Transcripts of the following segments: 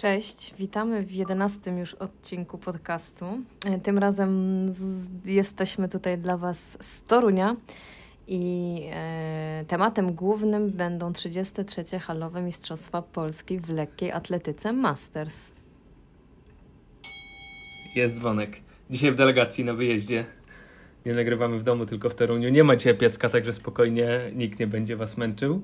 Cześć, witamy w jedenastym już odcinku podcastu. E, tym razem z, jesteśmy tutaj dla Was z Torunia i e, tematem głównym będą 33. halowe Mistrzostwa Polski w lekkiej atletyce Masters. Jest dzwonek. Dzisiaj w delegacji na wyjeździe. Nie nagrywamy w domu, tylko w Toruniu. Nie macie pieska, także spokojnie nikt nie będzie Was męczył.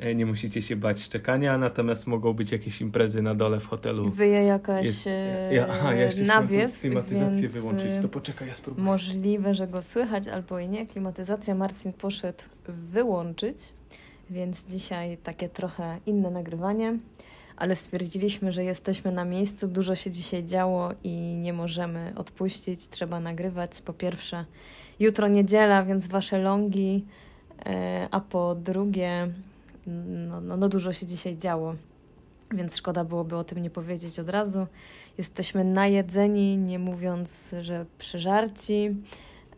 E, nie musicie się bać szczekania, natomiast mogą być jakieś imprezy na dole w hotelu. Wyje jakaś Jest- e, ja, aha, ja jeszcze nawiew, klimatyzację więc, wyłączyć, e, to poczekaj, ja spróbuję. Możliwe, że go słychać albo i nie. Klimatyzacja Marcin poszedł wyłączyć, więc dzisiaj takie trochę inne nagrywanie, ale stwierdziliśmy, że jesteśmy na miejscu, dużo się dzisiaj działo i nie możemy odpuścić, trzeba nagrywać. Po pierwsze, jutro niedziela, więc wasze longi, e, a po drugie, no, no, no dużo się dzisiaj działo. Więc szkoda byłoby o tym nie powiedzieć od razu. Jesteśmy najedzeni, nie mówiąc, że przeżarci.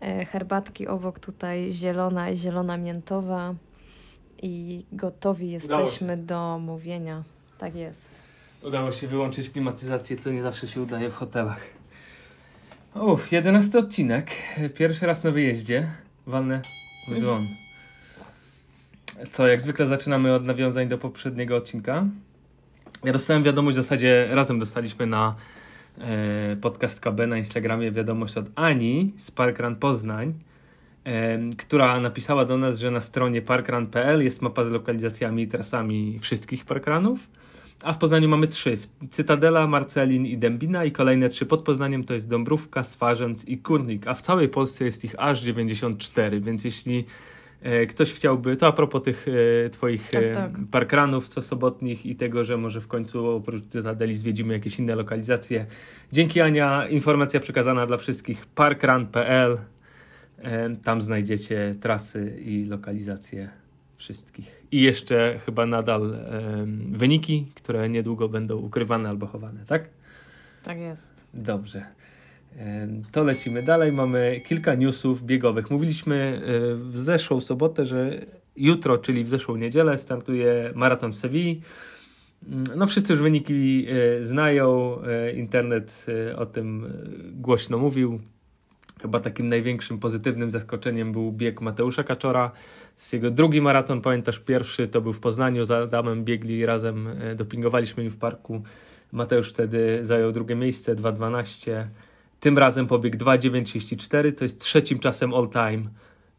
E, Herbatki obok tutaj zielona i zielona miętowa. I gotowi jesteśmy do mówienia. Tak jest. Udało się wyłączyć klimatyzację, co nie zawsze się udaje w hotelach. Uff, jedenasty odcinek. Pierwszy raz na wyjeździe. Walnę w dzwon. Co, jak zwykle zaczynamy od nawiązań do poprzedniego odcinka. Ja dostałem wiadomość, w zasadzie razem dostaliśmy na e, podcast KB na Instagramie wiadomość od Ani z Parkrun Poznań, em, która napisała do nas, że na stronie parkrun.pl jest mapa z lokalizacjami i trasami wszystkich parkrunów. A w Poznaniu mamy trzy. Cytadela, Marcelin i Dębina i kolejne trzy pod Poznaniem to jest Dąbrówka, Swarzędz i Kurnik. A w całej Polsce jest ich aż 94, więc jeśli e, ktoś chciałby, to a propos tych e, twoich Tak, e, tak. parkranów co sobotnich i tego, że może w końcu oprócz Cytadeli zwiedzimy jakieś inne lokalizacje. Dzięki Ania, informacja przekazana dla wszystkich parkrun.pl. E, Tam znajdziecie trasy i lokalizacje wszystkich. I jeszcze chyba nadal wyniki, które niedługo będą ukrywane albo chowane, tak? Tak jest. Dobrze. To lecimy dalej. Mamy kilka newsów biegowych. Mówiliśmy e, w zeszłą sobotę, że jutro, czyli w zeszłą niedzielę, startuje maraton w Sewilli. Mm, No, wszyscy już wyniki e, znają. E, Internet o tym głośno mówił. Chyba takim największym pozytywnym zaskoczeniem był bieg Mateusza Kaczora. Z jego drugi maraton, pamiętasz, pierwszy to był w Poznaniu, z Adamem biegli razem, dopingowaliśmy im w parku. Mateusz wtedy zajął drugie miejsce, 2.12. Tym razem pobiegł 2.934, to jest trzecim czasem all time.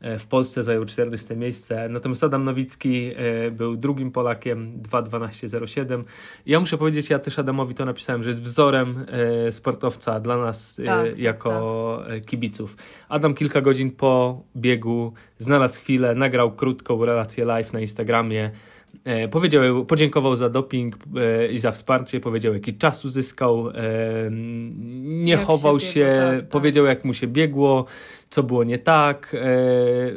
E, W Polsce zajął 40 miejsce, natomiast Adam Nowicki e, był drugim Polakiem, 2.12.07. Ja muszę powiedzieć, ja też Adamowi to napisałem, że jest wzorem e, sportowca dla nas Tak, tak, jako e, kibiców. Adam kilka godzin po biegu znalazł chwilę, nagrał krótką relację live na Instagramie. E, powiedział, podziękował za doping e, i za wsparcie, powiedział jaki czas uzyskał, e, nie Jak chował się biegło, tak, tak. powiedział jak mu się biegło, co było nie tak.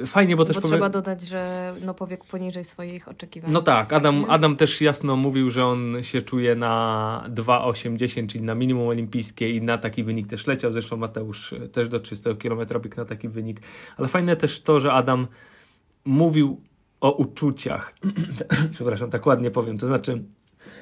Fajnie, bo też Bo powie- trzeba dodać, że no, pobiegł poniżej swoich oczekiwań. no tak, Adam? Adam też jasno mówił, że on się czuje na 2,810, czyli na minimum olimpijskie i na taki wynik też leciał. Zresztą Mateusz też do 300 km biegł na taki wynik. Ale fajne też to, że Adam mówił o uczuciach. Przepraszam, tak ładnie powiem. To znaczy,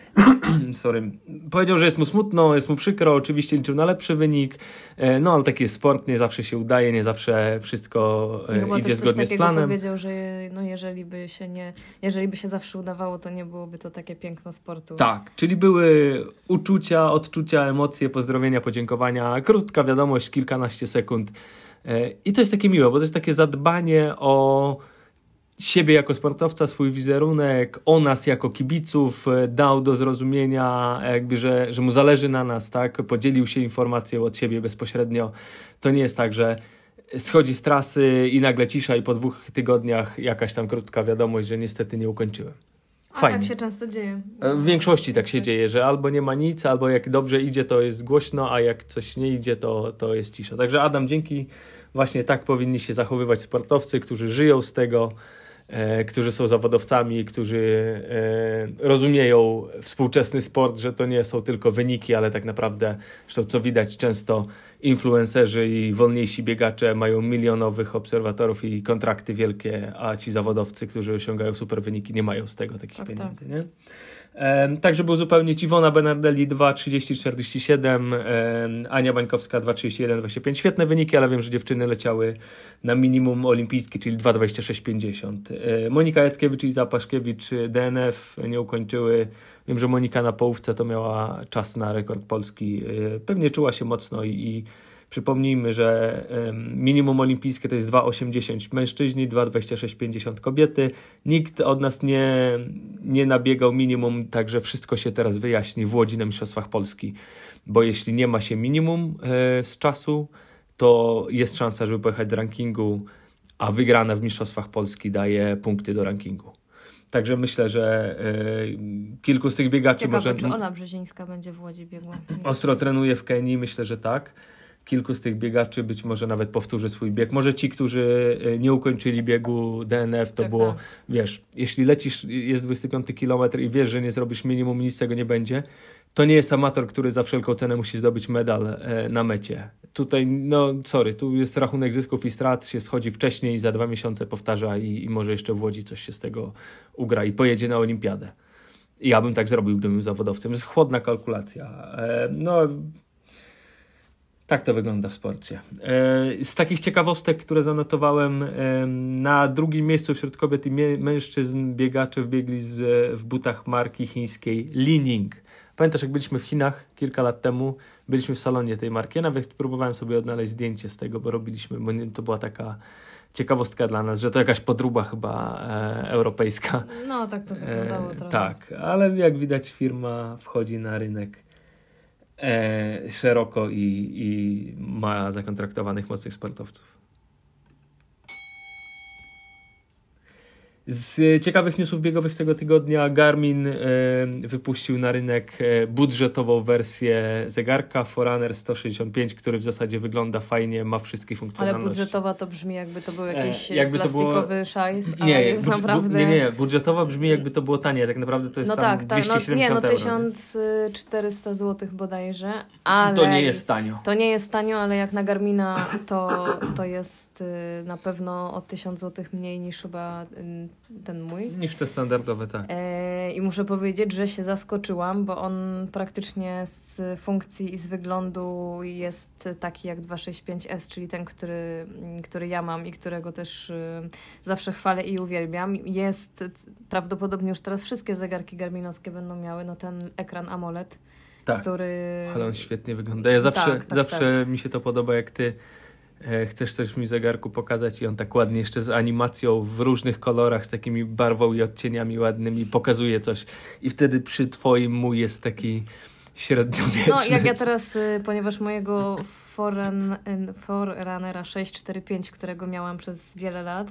sorry, powiedział, że jest mu smutno, jest mu przykro, oczywiście liczył na lepszy wynik, e, no ale taki jest sport, nie zawsze się udaje, nie zawsze wszystko e, chyba idzie zgodnie z planem. powiedział, że no jeżeli by się nie, jeżeli by się zawsze udawało, to nie byłoby to takie piękno sportu. Tak, czyli były uczucia, odczucia, emocje, pozdrowienia, podziękowania, krótka wiadomość, kilkanaście sekund. E, I to jest takie miłe, bo to jest takie zadbanie o siebie jako sportowca, swój wizerunek, o nas jako kibiców, e, dał do zrozumienia, jakby, że, że mu zależy na nas, tak? Podzielił się informacją od siebie bezpośrednio. To nie jest tak, że schodzi z trasy i nagle cisza i po dwóch tygodniach jakaś tam krótka wiadomość, że niestety nie ukończyłem. A Fajnie. tak się często dzieje. E, W większości tak się dzieje, że albo nie ma nic, albo jak dobrze idzie, to jest głośno, a jak coś nie idzie, to, to jest cisza. Także Adam, dzięki. Właśnie tak powinni się zachowywać sportowcy, którzy żyją z tego, e, którzy są zawodowcami, którzy e, rozumieją współczesny sport, że to nie są tylko wyniki, ale tak naprawdę, zresztą co widać często influencerzy i wolniejsi biegacze mają milionowych obserwatorów i kontrakty wielkie, a ci zawodowcy, którzy osiągają super wyniki, nie mają z tego takich tak, pieniędzy. Tak. Nie? Tak, żeby uzupełnić, Iwona Benardelli 2.30.47, Ania Bańkowska 2.31.25. Świetne wyniki, ale wiem, że dziewczyny leciały na minimum olimpijski, czyli 2.26.50. Monika Jackiewicz i Iza Paszkiewicz DNF nie ukończyły. Wiem, że Monika na połówce to miała czas na rekord polski. E, pewnie czuła się mocno i Przypomnijmy, że minimum olimpijskie to jest 2,80 mężczyźni, 2,26,50 kobiety. Nikt od nas nie, nie nabiegał minimum, także wszystko się teraz wyjaśni w Łodzi na Mistrzostwach Polski. Bo jeśli nie ma się minimum e, z czasu, to jest szansa, żeby pojechać do rankingu, a wygrana w Mistrzostwach Polski daje punkty do rankingu. Także myślę, że y, kilku z tych biegaczy Ciekawe, może. Czy Ola Brzezińska będzie w Łodzi biegła? Ostro trenuje w Kenii, myślę, że tak kilku z tych biegaczy być może nawet powtórzy swój bieg. Może ci, którzy e, nie ukończyli biegu DNF, to tak, było, tak. wiesz, jeśli lecisz, jest 25 km i wiesz, że nie zrobisz minimum, nic z tego nie będzie, to nie jest amator, który za wszelką cenę musi zdobyć medal e, na mecie. Tutaj, no sorry, tu jest rachunek zysków i strat, się schodzi wcześniej, za dwa miesiące powtarza i, i może jeszcze w Łodzi coś się z tego ugra i pojedzie na olimpiadę. Ja bym tak zrobił, gdybym zawodowcem. Jest chłodna kalkulacja. E, no, tak to wygląda w sporcie. E, z takich ciekawostek, które zanotowałem, e, na drugim miejscu wśród kobiet i mężczyzn biegacze wbiegli z, w butach marki chińskiej Lining. Pamiętasz, jak byliśmy w Chinach kilka lat temu, byliśmy w salonie tej marki. Ja nawet próbowałem sobie odnaleźć zdjęcie z tego, bo robiliśmy, bo to była taka ciekawostka dla nas, że to jakaś podruba chyba e, europejska. No, tak to wyglądało e, trochę. Tak, ale jak widać firma wchodzi na rynek e, szeroko i, i ma zakontraktowanych mocnych sportowców. Z ciekawych newsów biegowych z tego tygodnia Garmin e, wypuścił na rynek e, budżetową wersję zegarka Forerunner 165, który w zasadzie wygląda fajnie, ma wszystkie funkcjonalności. Ale budżetowa to brzmi jakby to był e, jakiś e, jakby plastikowy było... szajs, nie, jest budż, naprawdę... Nie, nie, budżetowa brzmi jakby to było tanie, tak naprawdę to jest no tam tak, 270 tak, no, nie, no 1400 zł bodajże, ale... To nie jest tanio. To nie jest tanio, ale jak na Garmina to, to jest y, na pewno o 1000 zł mniej niż chyba y, ten mój. Niż te standardowe, tak. E, I muszę powiedzieć, że się zaskoczyłam, bo on praktycznie z funkcji i z wyglądu jest taki jak 265S, czyli ten, który, który ja mam i którego też y, zawsze chwalę i uwielbiam. Jest prawdopodobnie już teraz wszystkie zegarki garminowskie będą miały no ten ekran AMOLED. Tak, który... ale on świetnie wygląda. Ja zawsze, tak, tak, zawsze tak. mi się to podoba, jak ty chcesz coś mi zegarku pokazać i on tak ładnie jeszcze z animacją w różnych kolorach, z takimi barwą i odcieniami ładnymi pokazuje coś i wtedy przy twoim mój jest taki średniowieczny. No jak ja teraz, y, ponieważ mojego Forerunnera 645, którego miałam przez wiele lat,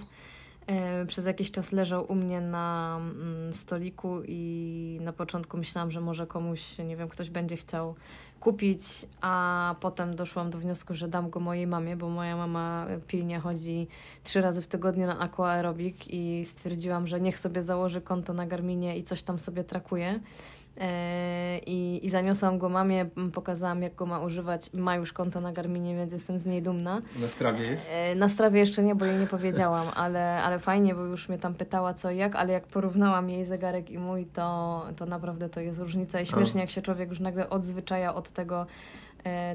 e, przez jakiś czas leżał u mnie na mm, stoliku i na początku myślałam, że może komuś, nie wiem, ktoś będzie chciał kupić, a potem doszłam do wniosku, że dam go mojej mamie, bo moja mama pilnie chodzi trzy razy w tygodniu na aquaerobik i stwierdziłam, że niech sobie założy konto na Garminie i coś tam sobie trakuje. E, I, I zaniosłam go mamie, pokazałam jak go ma używać. Ma już konto na Garminie, więc jestem z niej dumna. Na strawie jest? E, na strawie jeszcze nie, bo jej nie powiedziałam, ale, ale fajnie, bo już mnie tam pytała co i jak, ale jak porównałam jej zegarek i mój, to, to naprawdę to jest różnica i śmiesznie, jak się człowiek już nagle odzwyczaja od tego,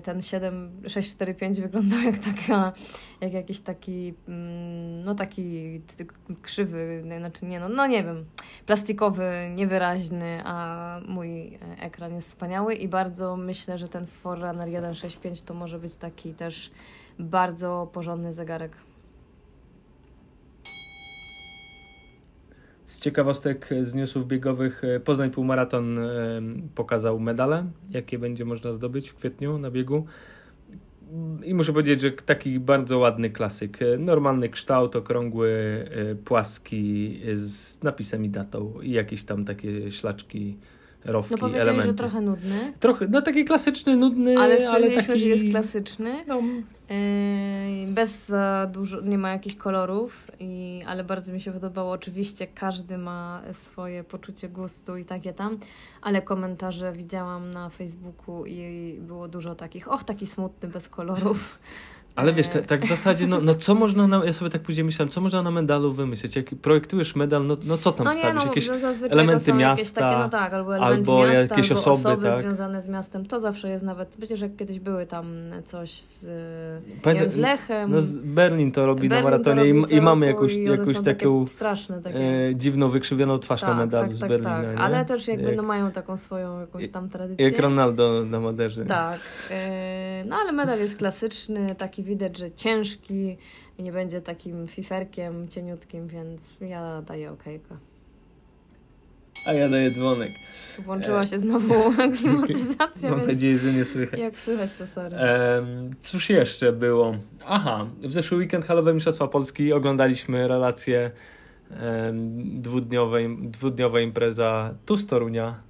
ten 7645 wyglądał jak taka, jak jakiś taki, mm, no taki krzywy, znaczy nie no, no nie wiem, plastikowy, niewyraźny, a mój ekran jest wspaniały i bardzo myślę, że ten Forerunner 165 to może być taki też bardzo porządny zegarek. Z ciekawostek z newsów biegowych e, Poznań Półmaraton e, pokazał medale, jakie będzie można zdobyć w kwietniu na biegu. I muszę powiedzieć, że taki bardzo ładny klasyk. E, normalny kształt, okrągły, płaski, z napisem i datą i jakieś tam takie ślaczki rowki, No powiedziałeś, elementy. że trochę nudny, Trochę, no taki klasyczny, nudny, ale ale stwierdziliśmy, taki... że jest klasyczny. No, Yy, bez za dużo, nie ma jakichś kolorów, i, ale bardzo mi się podobało. Oczywiście każdy ma swoje poczucie gustu i takie tam, ale komentarze widziałam na Facebooku i było dużo takich, och, taki smutny, bez kolorów. Ale wiesz, E, ta, tak w zasadzie, no, no co można, na, ja sobie tak później myślałem, co można na medalu wymyślić? Jak projektujesz medal, no, no co tam No nie, stawisz? no, Jakieś zazwyczaj elementy są jakieś miasta, takie, no tak, albo elementy albo miasta, jakieś albo osoby, osoby tak? związane z miastem. To zawsze jest nawet, przecież jak kiedyś były tam coś z, Pamiętam- wiem, z Lechem. No, z Berlin to robi Berlin na to maratonie robi i, i mamy jakąś, i jakąś taką straszne, takie. e, dziwną, wykrzywioną twarz na medalu z Berlina. tak. Ale też jakby Jak, no, mają taką swoją jakąś tam tradycję. jak Ronaldo na Maderze. Tak. E, no ale medal jest klasyczny, taki widać, że ciężki i nie będzie takim fiferkiem cieniutkim, więc ja daję okejkę. A ja daję dzwonek. Włączyła się znowu klimatyzacja, Mam nadzieję, że nie słychać. jak słychać to sorry. Em, cóż jeszcze było? Aha, w zeszły weekend halowe Mistrzostwa Polski oglądaliśmy relację dwudniowej, dwudniowa impreza tu z Torunia.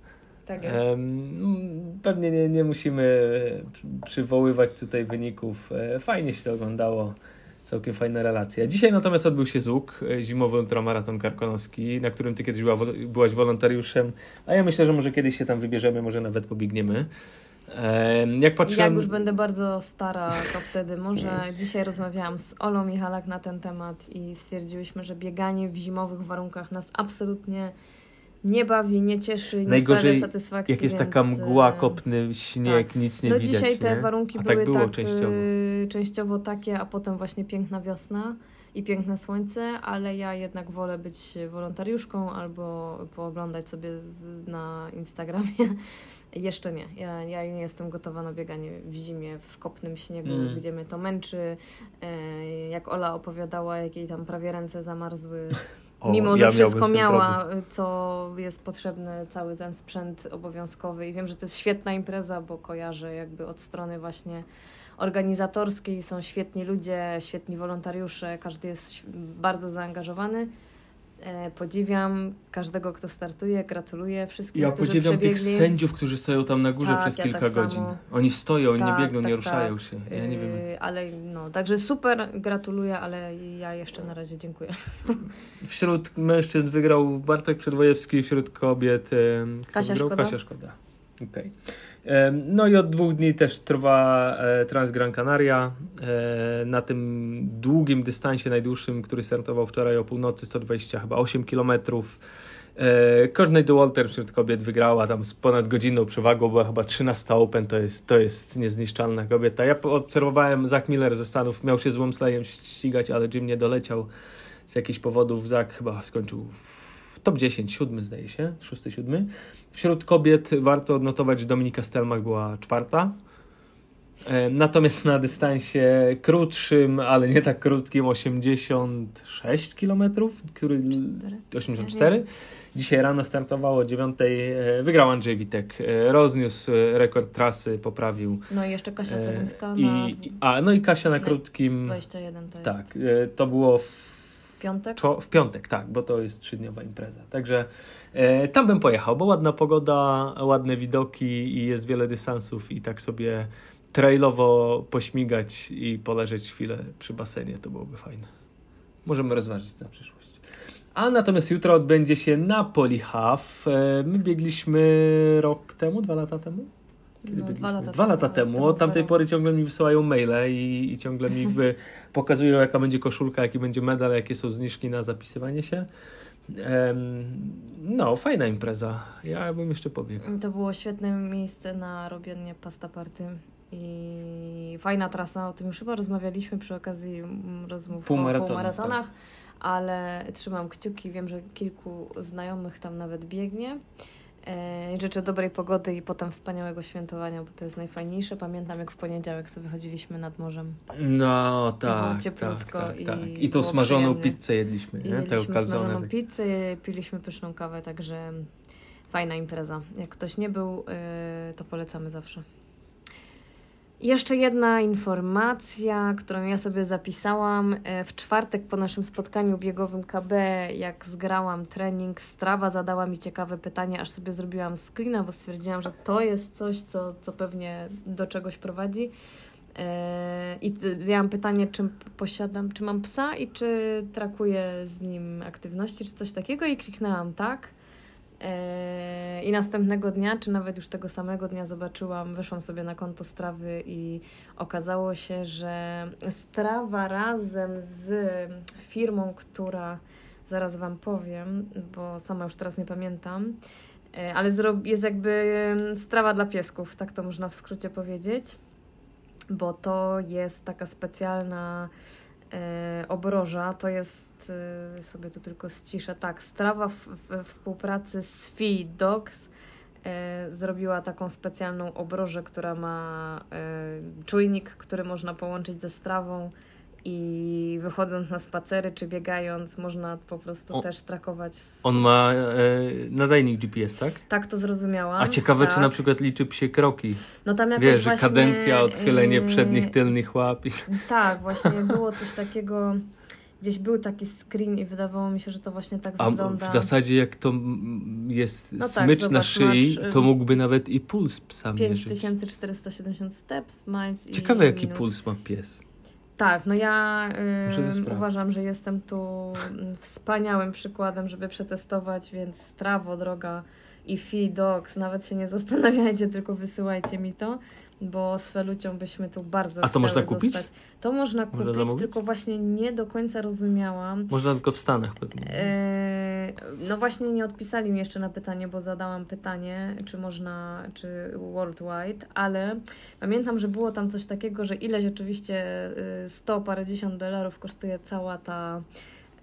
Tak jest. Pewnie nie, nie musimy przy- przywoływać tutaj wyników. E, Fajnie się to oglądało. Całkiem fajna relacja. Dzisiaj natomiast odbył się ZUK, e, zimowy ultramaraton karkonoski, na którym ty kiedyś była, byłaś wolontariuszem, a ja myślę, że może kiedyś się tam wybierzemy, może nawet pobiegniemy. Em, Jak patrzyłem... Jak już będę bardzo stara, to wtedy może. Dzisiaj rozmawiałam z Olą Michalak na ten temat i stwierdziłyśmy, że bieganie w zimowych warunkach nas absolutnie nie bawi, nie cieszy, nie Najgorzej, sprawia satysfakcji. Jak jest więc, taka mgła, e, kopny śnieg, nic nie no widać. dzisiaj te nie? warunki A były tak było tak częściowo. y, częściowo takie, a potem właśnie piękna wiosna i piękne słońce, ale ja jednak wolę być wolontariuszką albo pooglądać sobie z, na Instagramie. Jeszcze nie. Ja, ja nie jestem gotowa na bieganie w zimie, w kopnym śniegu, Mm. gdzie mnie to męczy. E, jak Ola opowiadała, jak jej tam prawie ręce zamarzły O, Mimo, że ja wszystko miała, problem. co jest potrzebne, cały ten sprzęt obowiązkowy i wiem, że to jest świetna impreza, bo kojarzę jakby od strony właśnie organizatorskiej, są świetni ludzie, świetni wolontariusze, każdy jest bardzo zaangażowany. E, podziwiam każdego, kto startuje, gratuluję wszystkim, Ja którzy podziwiam tych przebiegli. sędziów, którzy stoją tam na górze Tak, przez ja kilka tak godzin. samo. Oni stoją, oni Tak, nie biegną, tak, nie ruszają tak. się. Ja nie wiem. Yy, Ale no, także super, gratuluję, ale ja jeszcze na razie dziękuję. Wśród mężczyzn wygrał Bartek Przedwojewski, wśród kobiet Kasia wygrał? Szkoda. Kasia Szkoda. Okej. No i od dwóch dni też trwa e, Trans Gran Canaria. E, Na tym długim dystansie, najdłuższym, który startował wczoraj o północy, 120 chyba 8 kilometrów. E, Courtney DeWalter wśród kobiet wygrała tam z ponad godzinną przewagą, była chyba 13 Open, to jest, to jest niezniszczalna kobieta. Ja obserwowałem, Zach Miller ze Stanów miał się z Womslejem ścigać, ale Jim nie doleciał z jakichś powodów. Zach chyba skończył top 10, siódmy zdaje się, szósty, siódmy. Wśród kobiet warto odnotować, że Dominika Stelmach była czwarta. E, Natomiast na dystansie krótszym, ale nie tak krótkim, 86 km, który 84. Dzisiaj rano startowało o 9. e, Wygrał Andrzej Witek. e, Rozniósł rekord trasy, poprawił. No i jeszcze Kasia Solińska I, na i- a, no i Kasia na krótkim. 21 to jest. Tak, to było w Piątek? czo- w piątek, tak, bo to jest trzydniowa impreza. Także e, tam bym pojechał, bo ładna pogoda, ładne widoki i jest wiele dystansów i tak sobie trailowo pośmigać i poleżeć chwilę przy basenie, to byłoby fajne. Możemy rozważyć na przyszłość. A natomiast jutro odbędzie się Napoli Half. E, My biegliśmy rok temu, dwa lata temu? Kiedy No, biegliśmy? dwa lata Dwa lata temu, temu. Od tamtej temu. pory ciągle mi wysyłają maile i, i ciągle mi jakby pokazują, jaka będzie koszulka, jaki będzie medal, jakie są zniżki na zapisywanie się. No, fajna impreza. Ja bym jeszcze pobiegł. To było świetne miejsce na robienie pasta party i fajna trasa, o tym już chyba rozmawialiśmy przy okazji rozmów o półmaratonach, ale trzymam kciuki, wiem, że kilku znajomych tam nawet biegnie. E, Życzę dobrej pogody i potem wspaniałego świętowania, bo to jest najfajniejsze. Pamiętam, jak w poniedziałek sobie chodziliśmy nad morzem. No, tak. Było cieplutko tak, tak, i tak. I tą smażoną przyjemnie. pizzę jedliśmy, I nie? Tę jedliśmy calzone. smażoną pizzę, piliśmy pyszną kawę, także fajna impreza. Jak ktoś nie był, y, to polecamy zawsze. Jeszcze jedna informacja, którą ja sobie zapisałam. E, w czwartek po naszym spotkaniu biegowym KB, jak zgrałam trening, Strawa zadała mi ciekawe pytanie, aż sobie zrobiłam screena, bo stwierdziłam, że to jest coś, co, co pewnie do czegoś prowadzi. E, I miałam pytanie, czy posiadam, czy mam psa i czy trakuję z nim aktywności, czy coś takiego i kliknęłam tak. E, I następnego dnia, czy nawet już tego samego dnia zobaczyłam, weszłam sobie na konto Strawy i okazało się, że Strawa razem z firmą, która zaraz Wam powiem, bo sama już teraz nie pamiętam, e, ale jest jakby strawa dla piesków, tak to można w skrócie powiedzieć, bo to jest taka specjalna obroża to jest, e, sobie tu tylko ściszę, tak, Strawa w, współpracy z Feed Dogs e, zrobiła taką specjalną obrożę, która ma czujnik, który można połączyć ze strawą i wychodząc na spacery czy biegając, można po prostu też trakować. On ma e, nadajnik GPS, tak? Tak, to zrozumiałam. A ciekawe, tak. czy na przykład liczy psie kroki. No tam jakoś Wiesz, właśnie, kadencja, odchylenie yy, przednich, tylnych łap. Tak, właśnie było coś takiego. Gdzieś był taki screen i wydawało mi się, że to właśnie tak A wygląda. w zasadzie jak to jest no tak, smycz na szyi, to mógłby nawet i puls psa 5470 steps, miles Ciekawe, i jaki minut. puls ma pies. Tak, no ja uważam, że jestem tu wspaniałym przykładem, żeby przetestować, więc strawo, droga i Fi Dogs, nawet się nie zastanawiajcie, tylko wysyłajcie mi to bo z Felucią byśmy tu bardzo A to można kupić? Zostać. To można kupić, można tylko właśnie nie do końca rozumiałam. Można tylko w Stanach pewnie. E, no właśnie nie odpisali mi jeszcze na pytanie, bo zadałam pytanie, czy można, czy worldwide, ale pamiętam, że było tam coś takiego, że ileś oczywiście 100 y, parędziesiąt dolarów kosztuje cała ta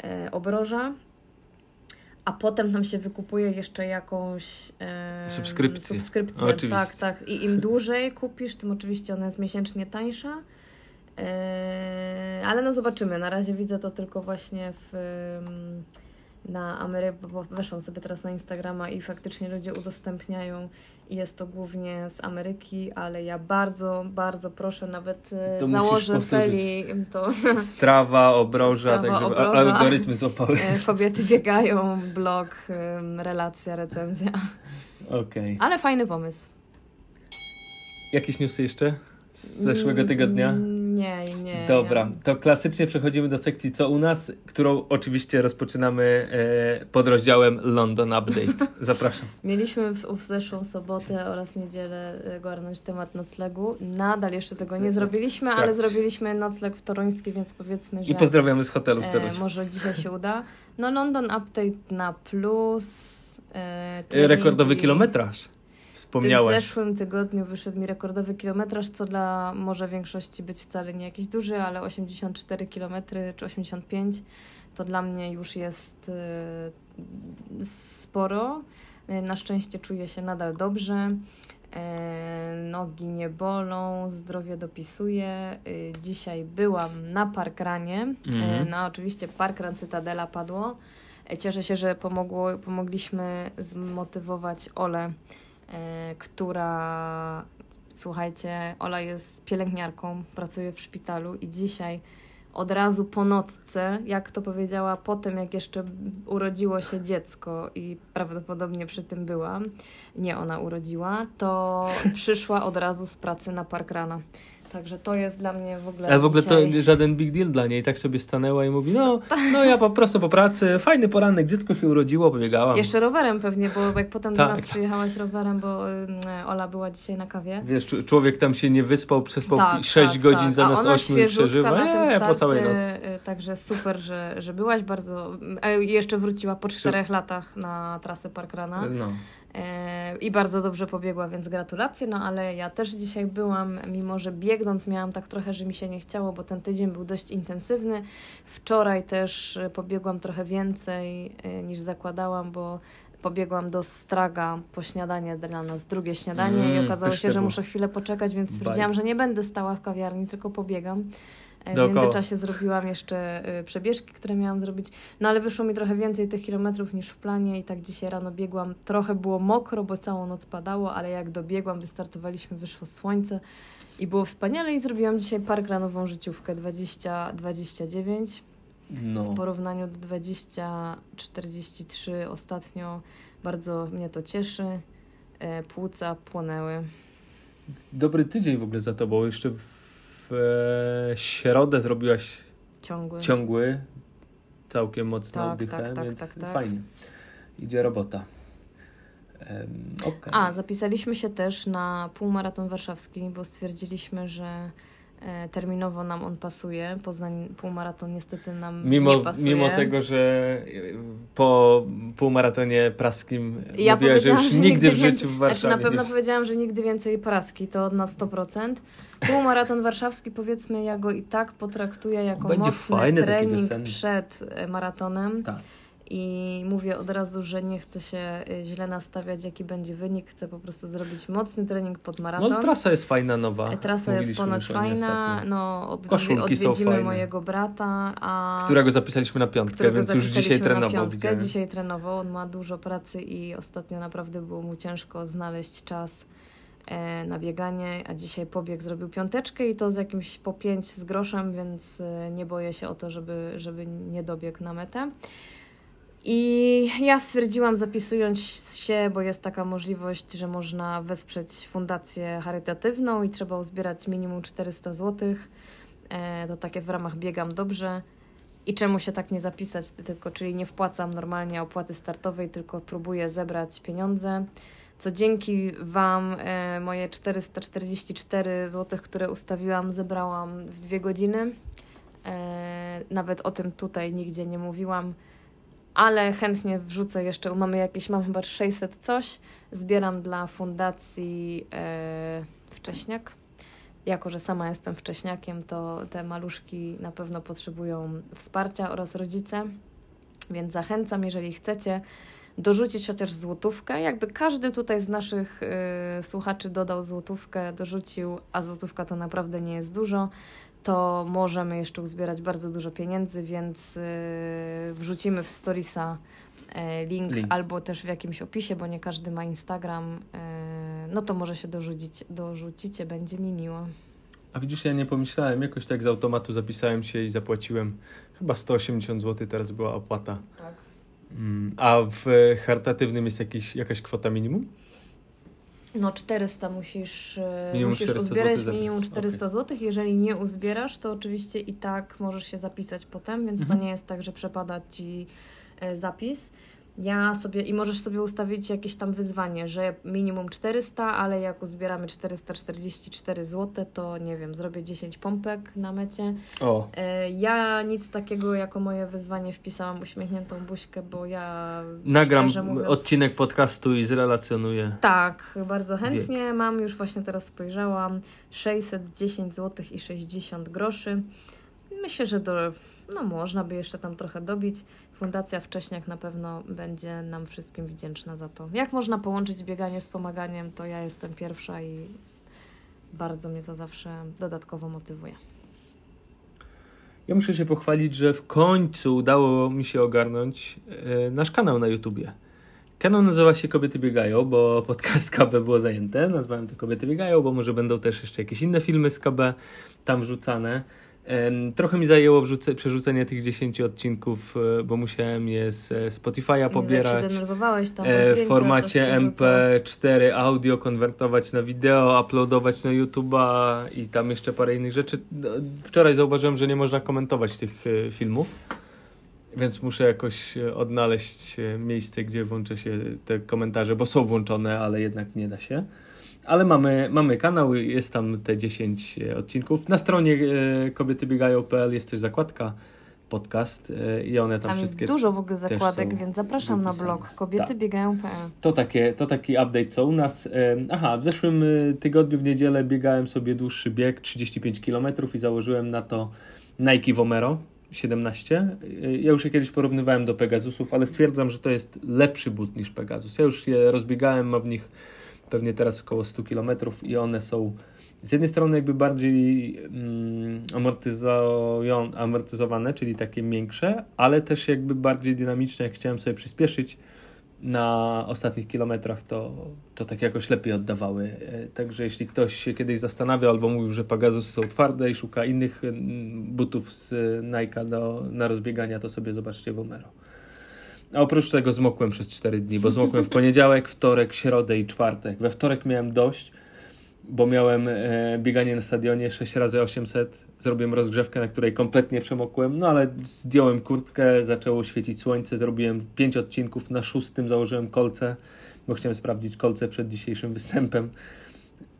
e, obroża a potem tam się wykupuje jeszcze jakąś e, subskrypcję. subskrypcję. Oczywiście. Tak, tak. I im dłużej kupisz, tym oczywiście ona jest miesięcznie tańsza. E, ale no zobaczymy. Na razie widzę to tylko właśnie w na Amerykę, bo weszłam sobie teraz na Instagrama i faktycznie ludzie udostępniają jest to głównie z Ameryki, ale ja bardzo, bardzo proszę, nawet e, to założę Feli to... Strawa, obroża, Strawa, tak obroża. algorytmy złapały. E, kobiety biegają, blog, relacja, recenzja. Okej. Okay. Ale fajny pomysł. Jakieś newsy jeszcze z zeszłego tygodnia? Nie, nie. Dobra, to klasycznie przechodzimy do sekcji Co u nas, którą oczywiście rozpoczynamy e, pod rozdziałem London Update. Zapraszam. Mieliśmy w, w zeszłą sobotę oraz niedzielę e, garnąć temat noclegu. Nadal jeszcze tego nie zrobiliśmy, ale zrobiliśmy nocleg w Toruński, więc powiedzmy, że... I pozdrawiamy z hotelu w Toruń. E, może dzisiaj się uda. No London Update na plus. E, Rekordowy kilometraż wspomniałaś. W zeszłym tygodniu wyszedł mi rekordowy kilometraż, co dla może większości być wcale nie jakiś duży, ale 84 km czy 85 to dla mnie już jest y, sporo. Y, na szczęście czuję się nadal dobrze. Y, nogi nie bolą, zdrowie dopisuje. Dzisiaj byłam na parkranie. Mhm. Na oczywiście parkran Cytadela padło. Cieszę się, że pomogło, pomogliśmy zmotywować Ole która, słuchajcie, Ola jest pielęgniarką, pracuje w szpitalu i dzisiaj od razu po nocce, jak to powiedziała, potem jak jeszcze urodziło się dziecko i prawdopodobnie przy tym byłam, nie ona urodziła, to przyszła od razu z pracy na park rana. Także to jest dla mnie w ogóle. Ale w ogóle dzisiaj... to żaden big deal dla niej. Tak sobie stanęła i mówi: No, no ja po prostu po pracy, fajny poranek, dziecko się urodziło, pobiegałam. Jeszcze rowerem pewnie, bo jak potem tak. do nas przyjechałaś rowerem, bo Ola była dzisiaj na kawie. Wiesz, człowiek tam się nie wyspał, przespał tak, 6 tak, godzin tak. zamiast 8 i przeżywa. Na tym starcie, po całej nocy. Y, także super, że, że byłaś bardzo. Jeszcze wróciła po czterech latach na trasę Parkrana. No. E, i bardzo dobrze pobiegła, więc gratulacje. No ale ja też dzisiaj byłam, mimo że biegnąc miałam tak trochę, że mi się nie chciało, bo ten tydzień był dość intensywny. Wczoraj też pobiegłam trochę więcej e, niż zakładałam, bo pobiegłam do Straga po śniadanie dla nas, drugie śniadanie mm, i okazało się, że muszę chwilę poczekać, więc stwierdziłam, że nie będę stała w kawiarni, tylko pobiegam. E, W Dookoła. międzyczasie zrobiłam jeszcze y, przebieżki, które miałam zrobić, no ale wyszło mi trochę więcej tych kilometrów niż w planie i tak dzisiaj rano biegłam. Trochę było mokro, bo całą noc padało, ale jak dobiegłam, wystartowaliśmy, wyszło słońce i było wspaniale i zrobiłam dzisiaj parkranową życiówkę 20-29 No. w porównaniu do 20-43 ostatnio. Bardzo mnie to cieszy. E, Płuca płonęły. Dobry tydzień w ogóle za tobą. Jeszcze w, w środę zrobiłaś Ciągły. ciągły, całkiem mocno Tak, oddychałem, tak, tak, więc tak, tak. fajnie. Idzie robota. Um, okay. A, zapisaliśmy się też na półmaraton warszawski, bo stwierdziliśmy, że e, terminowo nam on pasuje. Poznań półmaraton niestety nam Mimo, nie pasuje. mimo tego, że po półmaratonie praskim Ja mówiłaś, że już że nigdy w więcej- życiu w Warszawie Znaczy na pewno nie... powiedziałam, że nigdy więcej praski, to na 100%. Półmaraton warszawski, powiedzmy, ja go i tak potraktuję jako Będzie mocny trening przed e, maratonem. Tak. I mówię od razu, że nie chcę się y, źle nastawiać, jaki będzie wynik. Chcę po prostu zrobić mocny trening pod maraton. No trasa jest fajna, nowa. E, Trasa jest ponoć fajna. ostatnio. No, są odwiedzimy mojego brata, a Którego zapisaliśmy na piątkę, którego więc już dzisiaj trenował. piątkę. Widziałem. Dzisiaj trenował. On ma dużo pracy i ostatnio naprawdę było mu ciężko znaleźć czas e, na bieganie, a dzisiaj pobieg zrobił piąteczkę i to z jakimś po pięć z groszem, więc e, nie boję się o to, żeby, żeby nie dobiegł na metę. I ja stwierdziłam, zapisując się, bo jest taka możliwość, że można wesprzeć fundację charytatywną i trzeba uzbierać minimum 400 zł. E, to takie w ramach biegam dobrze. I czemu się tak nie zapisać, tylko czyli nie wpłacam normalnie opłaty startowej, tylko próbuję zebrać pieniądze. Co dzięki Wam e, moje 444 zł, które ustawiłam, zebrałam w dwie godziny. E, nawet o tym tutaj nigdzie nie mówiłam, ale chętnie wrzucę jeszcze. Mamy jakieś, mam chyba 600 coś. Zbieram dla fundacji e, Wcześniak. Jako, że sama jestem wcześniakiem, to te maluszki na pewno potrzebują wsparcia oraz rodzice. Więc zachęcam, jeżeli chcecie, dorzucić chociaż złotówkę. Jakby każdy tutaj z naszych y, słuchaczy dodał złotówkę, dorzucił, a złotówka to naprawdę nie jest dużo, to możemy jeszcze uzbierać bardzo dużo pieniędzy, więc y, wrzucimy w storiesa e, link, Link. albo też w jakimś opisie, bo nie każdy ma Instagram. e, no to może się dorzucić, dorzucicie, będzie mi miło. A widzisz, ja nie pomyślałem, jakoś tak z automatu zapisałem się i zapłaciłem chyba 180 zł, teraz była opłata. Tak. Mm, A w charytatywnym jest jakiś, jakaś kwota minimum? No 400 musisz, e, Minimum musisz 400 uzbierać, złotych minimum zebrać. 400 zł. Jeżeli nie uzbierasz, to oczywiście i tak możesz się zapisać potem, więc Mhm. to nie jest tak, że przepada Ci e, zapis. Ja sobie, i możesz sobie ustawić jakieś tam wyzwanie, że minimum 400, ale jak uzbieramy 444 zł, to nie wiem, zrobię 10 pompek na mecie. O, E, Ja nic takiego jako moje wyzwanie wpisałam uśmiechniętą buźkę, bo ja nagram mówiąc, odcinek podcastu i zrelacjonuję. tak, bardzo chętnie. Mam już właśnie teraz spojrzałam 610 zł i 60 groszy. Myślę, że do, no można by jeszcze tam trochę dobić. Fundacja Wcześniak na pewno będzie nam wszystkim wdzięczna za to. Jak można połączyć bieganie z pomaganiem, to ja jestem pierwsza i bardzo mnie to zawsze dodatkowo motywuje. Ja muszę się pochwalić, że w końcu udało mi się ogarnąć e, nasz kanał na YouTubie. Kanał nazywa się Kobiety Biegają, bo podcast KB było zajęte. Nazwałem to Kobiety Biegają, bo może będą też jeszcze jakieś inne filmy z KB tam wrzucane. Trochę mi zajęło wrzuce, przerzucenie tych 10 odcinków, e, bo musiałem je z e, Spotify'a pobierać. denerwowałeś tam e, w formacie przerzucał. MP4 audio, konwertować na wideo, uploadować na YouTube'a i tam jeszcze parę innych rzeczy. No, Wczoraj zauważyłem, że nie można komentować tych filmów, więc muszę jakoś odnaleźć miejsce, gdzie włączę się te komentarze, bo są włączone, ale jednak nie da się. Ale mamy, mamy kanał, jest tam te 10 odcinków. Na stronie e, kobietybiegają.pl jest też zakładka podcast e, i one tam, Tam wszystkie jest dużo w ogóle zakładek, więc zapraszam na blog kobietybiegają.pl. To, takie, to taki update co u nas. Aha, w zeszłym tygodniu w niedzielę biegałem sobie dłuższy bieg 35 km i założyłem na to Nike Vomero 17. Y, Ja już je kiedyś porównywałem do Pegasusów, ale stwierdzam, że to jest lepszy but niż Pegasus. Ja już je rozbiegałem, mam w nich pewnie teraz około 100 km i one są z jednej strony jakby bardziej mm, amortyzowane, czyli takie miększe, ale też jakby bardziej dynamiczne, jak chciałem sobie przyspieszyć na ostatnich kilometrach, to, to tak jakoś lepiej oddawały. E, także jeśli ktoś się kiedyś zastanawia albo mówił, że Pegasusy są twarde i szuka innych mm, butów z Nike do, na rozbiegania, to sobie zobaczcie Vomero. A oprócz tego zmokłem przez 4 dni, bo zmokłem w poniedziałek, wtorek, środę i czwartek. We wtorek miałem dość, bo miałem e, bieganie na stadionie 6 razy 800 Zrobiłem rozgrzewkę, na której kompletnie przemokłem, no ale zdjąłem kurtkę, zaczęło świecić słońce, zrobiłem 5 odcinków, na szóstym założyłem kolce, bo chciałem sprawdzić kolce przed dzisiejszym występem.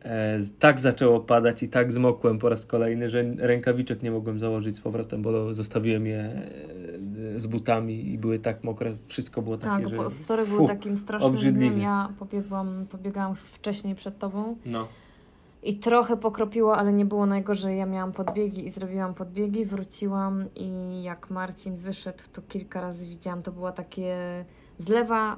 E, tak zaczęło padać i tak zmokłem po raz kolejny, że rękawiczek nie mogłem założyć z powrotem, bo zostawiłem je e, z butami i były tak mokre, wszystko było takie, tak, że... wtorek był takim strasznym dniem, ja pobiegłam, pobiegałam wcześniej przed tobą. No. I trochę pokropiło, ale nie było najgorzej. Ja miałam podbiegi i zrobiłam podbiegi, wróciłam i jak Marcin wyszedł, to kilka razy widziałam, to było takie zlewa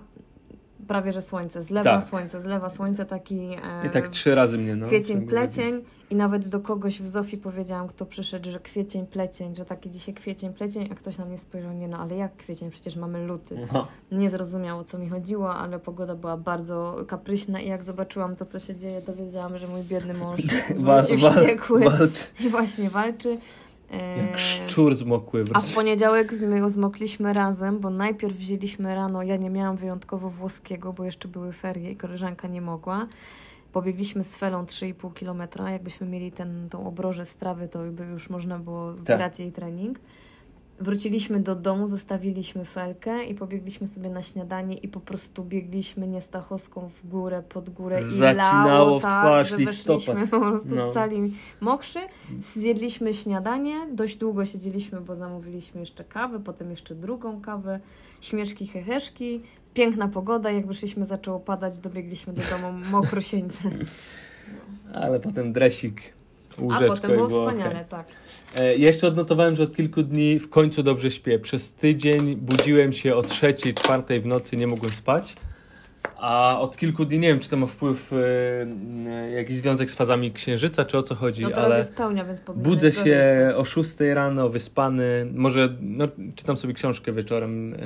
prawie że słońce, zlewa tak. słońce, zlewa słońce, taki e, I tak trzy razy mnie, no. Kwiecień, plecień i nawet do kogoś w Zofii powiedziałam, kto przyszedł, że kwiecień, plecień, że taki dzisiaj kwiecień, plecień, a ktoś na mnie spojrzał, nie no, ale jak kwiecień, przecież mamy luty. No. Nie zrozumiał, o co mi chodziło, ale pogoda była bardzo kapryśna i jak zobaczyłam to, co się dzieje, to wiedziałam, że mój biedny mąż wrócił wściekły i właśnie walczy. Jak szczur zmokły. A w poniedziałek my zmokliśmy razem, bo najpierw wzięliśmy rano, ja nie miałam wyjątkowo włoskiego, bo jeszcze były ferie i koleżanka nie mogła. Pobiegliśmy z Felą 3,5 km. Jakbyśmy mieli ten, tą obrożę strawy, to by już można było wybrać tak. jej trening. Wróciliśmy do domu, zostawiliśmy felkę i pobiegliśmy sobie na śniadanie i po prostu biegliśmy niestachowską w górę, pod górę Zacinało i lało, w tak, twarz, że listopad. po prostu no. cali mokrzy. Zjedliśmy śniadanie, dość długo siedzieliśmy, bo zamówiliśmy jeszcze kawę, potem jeszcze drugą kawę, śmieszki, heheszki, piękna pogoda, jak wyszliśmy zaczęło padać, dobiegliśmy do domu mokrosieńce. Ale potem dresik Łóżeczko A potem było wspaniale, tak. E, jeszcze odnotowałem, że od kilku dni w końcu dobrze śpię. Przez tydzień budziłem się o trzeciej, czwartej w nocy, nie mogłem spać. A od kilku dni nie wiem, czy to ma wpływ e, jakiś związek z fazami księżyca, czy o co chodzi, no ale jest pełnia, więc budzę się o 6 rano, wyspany. Może no, czytam sobie książkę wieczorem, e,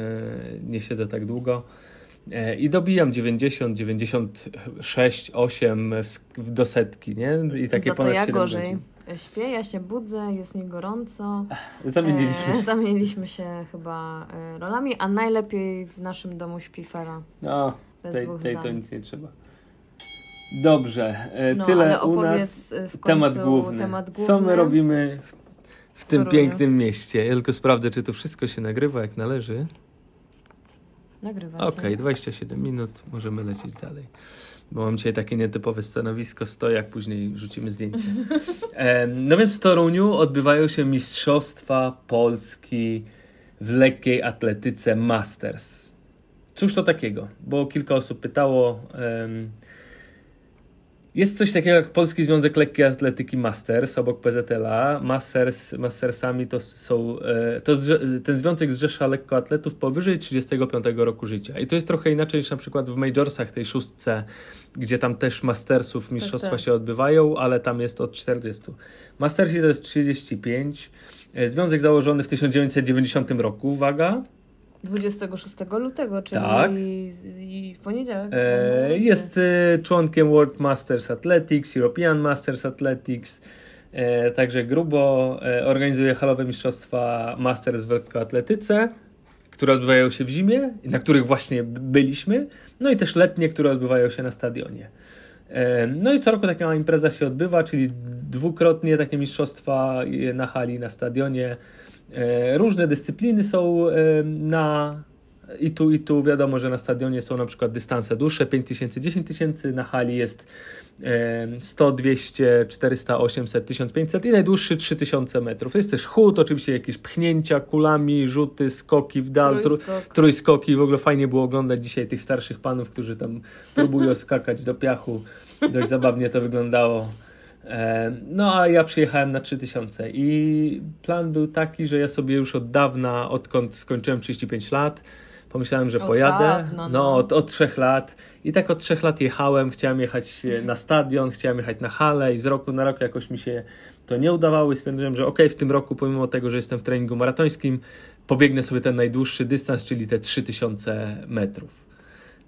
nie siedzę tak długo. E, I dobijam 90, 96, 8 do setki, nie? I takie Za to ja gorzej. Godzin. Śpię, ja się budzę, jest mi gorąco. Zamieniliśmy się. zamieniliśmy się chyba e, rolami, a najlepiej w naszym domu śpi Fera. No, Bez tej, tej to nic nie trzeba. Dobrze, e, no, tyle u nas. temat główny. temat główny. Co my robimy w, w tym pięknym mieście? Ja tylko sprawdzę, czy to wszystko się nagrywa jak należy. Nagrywa się. Okej, okay, 27 minut, możemy lecieć dalej. Bo mam dzisiaj takie nietypowe stanowisko, stojak, później rzucimy zdjęcie. no więc w Toruniu odbywają się Mistrzostwa Polski w lekkiej atletyce Masters. Cóż to takiego? Bo kilka osób pytało. Um, jest coś takiego jak Polski Związek Lekkiej Atletyki Masters obok PZL-a. Masters, mastersami to są. E, to ten związek zrzesza lekkoatletów powyżej 35 roku życia. I to jest trochę inaczej niż na przykład w Majorsach, tej szóstce, gdzie tam też Mastersów mistrzostwa tak, tak. się odbywają, ale tam jest od 40. Mastersi to jest 35. E, związek założony w 1990 roku, uwaga. 26 lutego, czyli tak. i, w poniedziałek. E, jest e, członkiem World Masters Athletics, European Masters Athletics, e, także grubo e, organizuje halowe mistrzostwa Masters w lekkoatletyce, które odbywają się w zimie, na których właśnie byliśmy, no i też letnie, które odbywają się na stadionie. E, no i co roku taka impreza się odbywa, czyli dwukrotnie takie mistrzostwa na hali, na stadionie. E, różne dyscypliny są e, na i tu, i tu wiadomo, że na stadionie są na przykład dystanse dłuższe 5000, 10 tysięcy, na hali jest 100, 200, 400, 800, 1500 i najdłuższy 3000 metrów. Jest też chód, oczywiście jakieś pchnięcia kulami, rzuty, skoki w dal, Trójskok. trójskoki. W ogóle fajnie było oglądać dzisiaj tych starszych panów, którzy tam próbują skakać do piachu. Dość zabawnie to wyglądało. No a ja przyjechałem na 3000 i plan był taki, że ja sobie już od dawna, odkąd skończyłem 35 lat, Pomyślałem, że Od pojadę. dawna, no. no od, od trzech lat. I tak od trzech lat jechałem. Chciałem jechać e, na stadion, chciałem jechać na halę i z roku na rok jakoś mi się to nie udawało i stwierdziłem, że ok, w tym roku, pomimo tego, że jestem w treningu maratońskim, pobiegnę sobie ten najdłuższy dystans, czyli te 3000 metrów.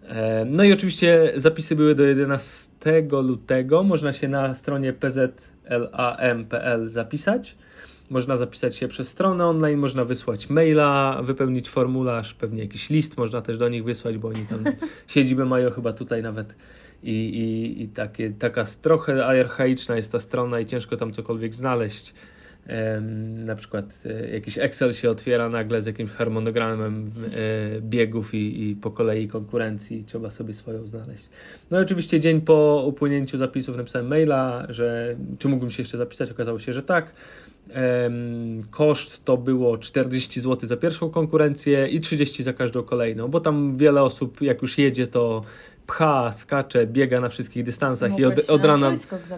E, No i oczywiście zapisy były do 11 lutego. Można się na stronie pzlam.pl zapisać. Można zapisać się przez stronę online, można wysłać maila, wypełnić formularz, pewnie jakiś list można też do nich wysłać, bo oni tam siedzibę mają chyba tutaj nawet. I, i, i takie, taka trochę archaiczna jest ta strona i ciężko tam cokolwiek znaleźć. Na przykład e, jakiś Excel się otwiera nagle z jakimś harmonogramem e, biegów i, i po kolei konkurencji trzeba sobie swoją znaleźć. No i oczywiście dzień po upłynięciu zapisów napisałem maila, że czy mógłbym się jeszcze zapisać, okazało się, że tak. Koszt to było 40 zł za pierwszą konkurencję i 30 za każdą kolejną, bo tam wiele osób jak już jedzie to pcha, skacze, biega na wszystkich dystansach i Mogłeś od, się od na rana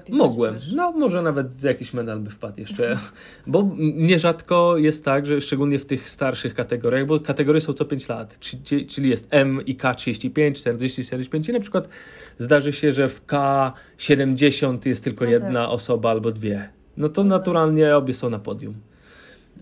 Mogłem. też. No, może nawet jakiś medal by wpadł jeszcze. Bo nierzadko jest tak, że szczególnie w tych starszych kategoriach, bo kategorie są co 5 lat, czyli- czyli jest M i K 35, 40, 45 i na przykład zdarzy się, że w K 70 jest tylko No jedna osoba albo dwie. No to naturalnie obie są na podium.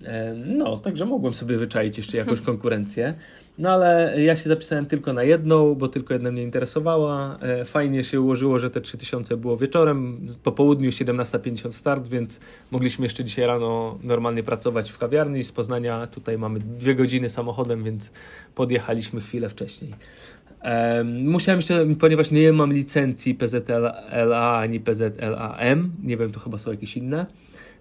E, No, także mogłem sobie wyczaić jeszcze jakąś konkurencję. No ale ja się zapisałem tylko na jedną, bo tylko jedna mnie interesowała. E, Fajnie się ułożyło, że te 3000 było wieczorem, po południu 17.50 start, więc mogliśmy jeszcze dzisiaj rano normalnie pracować w kawiarni. Z Poznania tutaj mamy dwie godziny samochodem, więc podjechaliśmy chwilę wcześniej. Em, Musiałem jeszcze, ponieważ nie mam licencji PZLA ani PZLAM, nie wiem, to chyba są jakieś inne,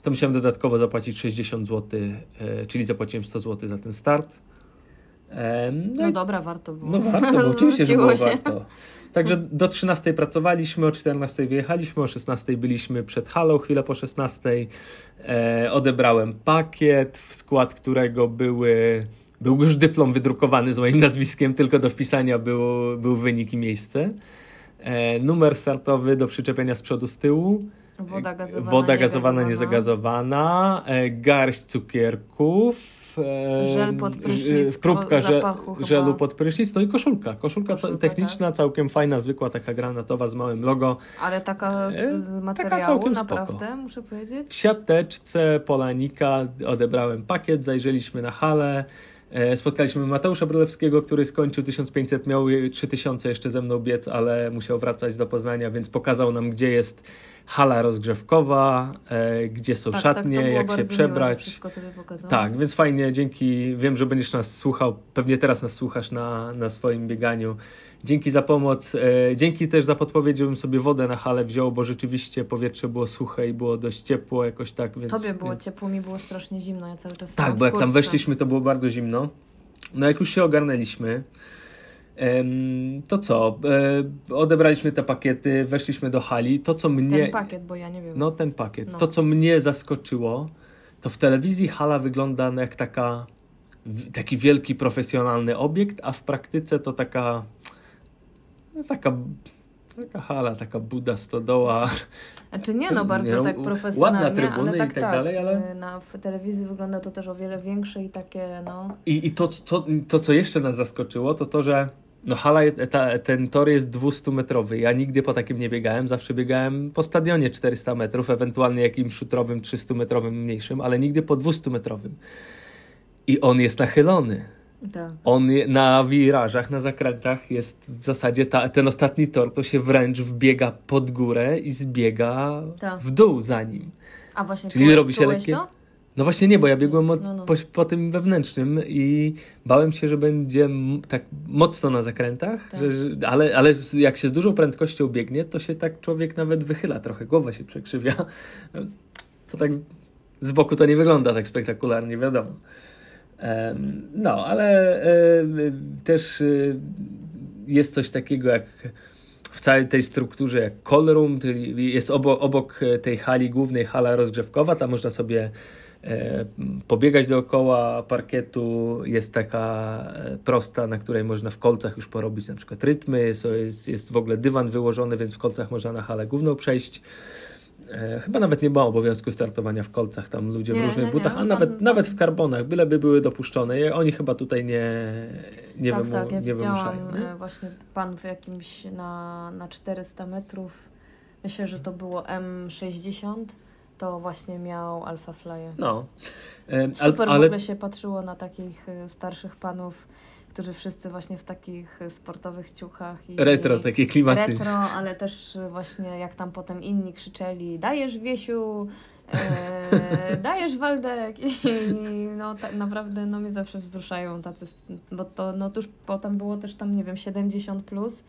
to musiałem dodatkowo zapłacić 60 zł, e, czyli zapłaciłem 100 zł za ten start. No, No dobra, warto było. no warto, bo oczywiście, że było się. warto. Także do 13 pracowaliśmy, o 14 wyjechaliśmy, o 16 byliśmy przed halą, chwilę po 16. E, odebrałem pakiet, w skład którego były, był już dyplom wydrukowany z moim nazwiskiem, tylko do wpisania był, był wynik i miejsce. E, numer startowy do przyczepienia z przodu, z tyłu. Woda gazowana, Woda gazowana, niegazowana. niezagazowana, e, garść cukierków, Żel pod ż- prysznic, próbka żelu pod prysznic, no i koszulka. Koszulka, Koszulka, techniczna, całkiem fajna, zwykła, taka granatowa z małym logo. Ale taka z, E, z taka materiału, spoko. naprawdę, muszę powiedzieć. W siateczce Polanika odebrałem pakiet, zajrzeliśmy na halę. e, Spotkaliśmy Mateusza Brylewskiego, który skończył 1500, miał 3000 jeszcze ze mną biec, ale musiał wracać do Poznania, więc pokazał nam, gdzie jest hala rozgrzewkowa, e, gdzie są Tak, szatnie, tak, to było jak się Miło, przebrać. wszystko tobie pokazałam. Tak, więc fajnie, dzięki. Wiem, że będziesz nas słuchał, pewnie teraz nas słuchasz na, na swoim bieganiu. Dzięki za pomoc. E, dzięki też za podpowiedź, żebym sobie wodę na halę wziął, bo rzeczywiście powietrze było suche i było dość ciepło jakoś tak. Więc, Tobie było więc... ciepło, mi było strasznie zimno, ja cały czas Tak, bo jak tam weszliśmy, to było bardzo zimno. No jak już się ogarnęliśmy, to co? E, odebraliśmy te pakiety, weszliśmy do hali. To, co mnie... Ten pakiet, bo ja nie wiem. No ten pakiet. No. To, co mnie zaskoczyło, to w telewizji hala wygląda jak taka, taki wielki, profesjonalny obiekt, a w praktyce to taka taka, taka hala, taka buda, stodoła. Znaczy nie, no bardzo Nie, tak profesjonalnie, ładne trybuny ale i tak, tak dalej, ale- y, Na w telewizji wygląda to też o wiele większe i takie, no... I, i to, to, to, co jeszcze nas zaskoczyło, to to, że no hala, ta, ten tor jest 200-metrowy. Ja nigdy po takim nie biegałem, zawsze biegałem po stadionie 400 metrów, ewentualnie jakimś szutrowym 300-metrowym mniejszym, ale nigdy po 200-metrowym. I on jest nachylony. Tak. On na wirażach, na zakrętach jest w zasadzie ta, ten ostatni tor, to się wręcz wbiega pod górę i zbiega Tak. w dół za nim. A właśnie Czyli robi się lekkie- to? No właśnie nie, bo ja biegłem od, No, no. Po, po tym wewnętrznym i bałem się, że będzie tak mocno na zakrętach, Tak. że, że, ale, ale jak się z dużą prędkością biegnie, to się tak człowiek nawet wychyla trochę, głowa się przekrzywia. To tak z boku to nie wygląda tak spektakularnie, wiadomo. No, ale też y, jest coś takiego jak w całej tej strukturze jak call room, czyli jest obok, obok tej hali głównej hala rozgrzewkowa, tam można sobie e, pobiegać dookoła parkietu, jest taka e, prosta, na której można w kolcach już porobić na przykład rytmy, jest, jest w ogóle dywan wyłożony, więc w kolcach można na halę główną przejść. E, chyba nawet nie ma obowiązku startowania w kolcach, tam ludzie Nie, w różnych nie, butach, nie. a nawet, Pan- nawet w karbonach, byleby były dopuszczone. Oni chyba tutaj nie, nie, tak, wymu, tak, ja nie wymuszają. nie? e, właśnie pan w jakimś na, na 400 metrów, myślę, że to było M60, to właśnie miał Alpha Flyer. No. E, Super w ale ogóle się patrzyło na takich e, starszych panów, którzy wszyscy właśnie w takich sportowych ciuchach i retro, takie klimaty. retro, ale też właśnie jak tam potem inni krzyczeli dajesz Wiesiu, e, dajesz Waldek i no tak naprawdę no mnie zawsze wzruszają tacy, bo to no tuż potem było też tam nie wiem 70 plus.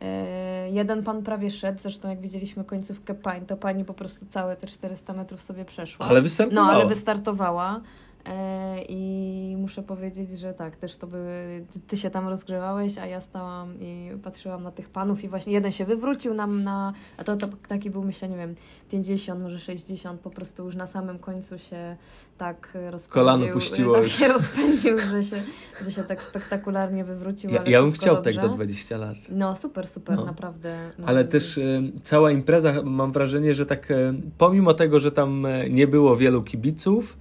E, Jeden pan prawie szedł, zresztą jak widzieliśmy końcówkę pań, to pani po prostu całe te 400 metrów sobie przeszła. Ale No, wystartowała. ale wystartowała. E, I muszę powiedzieć, że tak, też to były. Ty, się tam rozgrzewałeś, a ja stałam i patrzyłam na tych panów, i właśnie jeden się wywrócił nam na. A to, to taki był, myślę, nie wiem, 50, może 60, po prostu już na samym końcu się tak rozpędził. Kolano puściło Tak się rozpędził, że się, że się tak spektakularnie wywrócił. Ja, ale ja bym chciał dobrze. tak za 20 lat. No, super, super, No. naprawdę. Ale Mm, też e, cała impreza, mam wrażenie, że tak, e, pomimo tego, że tam e, nie było wielu kibiców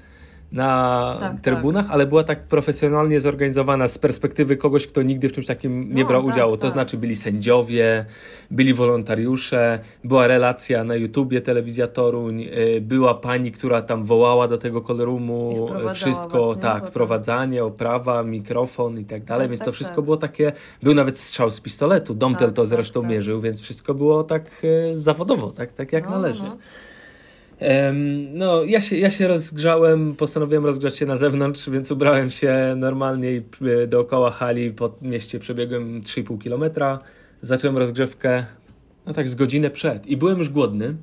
na Tak, trybunach, ale była tak profesjonalnie zorganizowana z perspektywy kogoś, kto nigdy w czymś takim nie No, brał tak, udziału. To tak. znaczy byli sędziowie, byli wolontariusze, była relacja na YouTubie Telewizja Toruń, e, była pani, która tam wołała do tego kolrumu, wprowadzała wszystko, tak, wprowadzanie, oprawa, mikrofon i tak dalej, Tak, więc tak, to wszystko tak. było takie, był nawet strzał z pistoletu, Domtel Tak, to tak, zresztą tak. mierzył, więc wszystko było tak e, zawodowo, tak, tak jak No, należy. no. No, ja się, ja się rozgrzałem, postanowiłem rozgrzać się na zewnątrz, więc ubrałem się normalnie i e, dookoła hali po mieście przebiegłem 3,5 kilometra. Zacząłem rozgrzewkę, no tak z godzinę przed i byłem już głodny.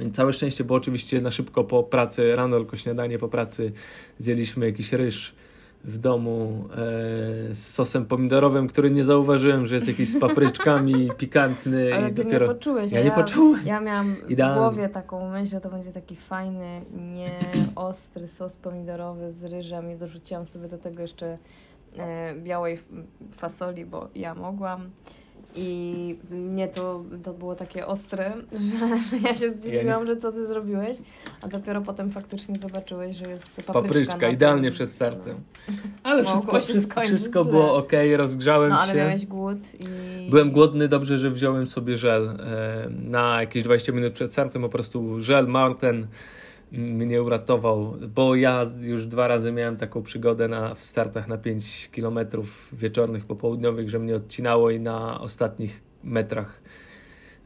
Więc całe szczęście, bo oczywiście na szybko po pracy, rano tylko śniadanie po pracy, zjedliśmy jakiś ryż w domu e, z sosem pomidorowym, który nie zauważyłem, że jest jakiś z papryczkami, pikantny Ale i ty dopiero... nie poczułeś. Ja a nie poczułem. Ja miałam Idealnie. w głowie taką myśl, że to będzie taki fajny, nieostry sos pomidorowy z ryżem i dorzuciłam sobie do tego jeszcze e, białej fasoli, bo ja mogłam. I mnie to, to było takie ostre, że, że ja się zdziwiłam, że co ty zrobiłeś, a dopiero potem faktycznie zobaczyłeś, że jest papryczka. Papryczka, na tym. idealnie przed startem. Ale Mogło wszystko, wszystko, wszystko było ok, rozgrzałem No ale się. miałeś głód i... Byłem głodny, dobrze, że wziąłem sobie żel e, na jakieś 20 minut przed startem. Po prostu żel Marten mnie uratował, bo ja już dwa razy miałem taką przygodę na, w startach na 5 km wieczornych, popołudniowych, że mnie odcinało i na ostatnich metrach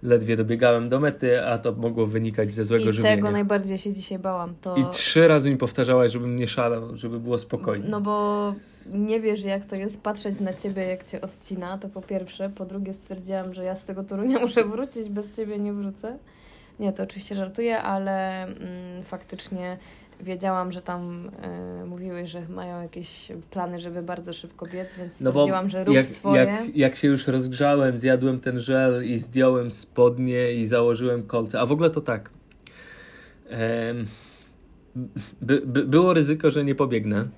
ledwie dobiegałem do mety, a to mogło wynikać ze złego I żywienia. tego najbardziej się dzisiaj bałam. To... I trzy razy mi powtarzałaś, żebym nie szalał, żeby było spokojnie. No bo nie wiesz, jak to jest patrzeć na ciebie, jak cię odcina, to po pierwsze. Po drugie, stwierdziłam, że ja z tego Torunia muszę wrócić, bez ciebie nie wrócę. Nie, to oczywiście żartuję, ale mm, faktycznie wiedziałam, że tam e, mówiłeś, że mają jakieś plany, żeby bardzo szybko biec, więc No stwierdziłam, że rób jak, swoje. Jak, jak się już rozgrzałem, zjadłem ten żel i zdjąłem spodnie i założyłem kolce. A w ogóle to tak. Em, by, by, było ryzyko, że nie pobiegnę,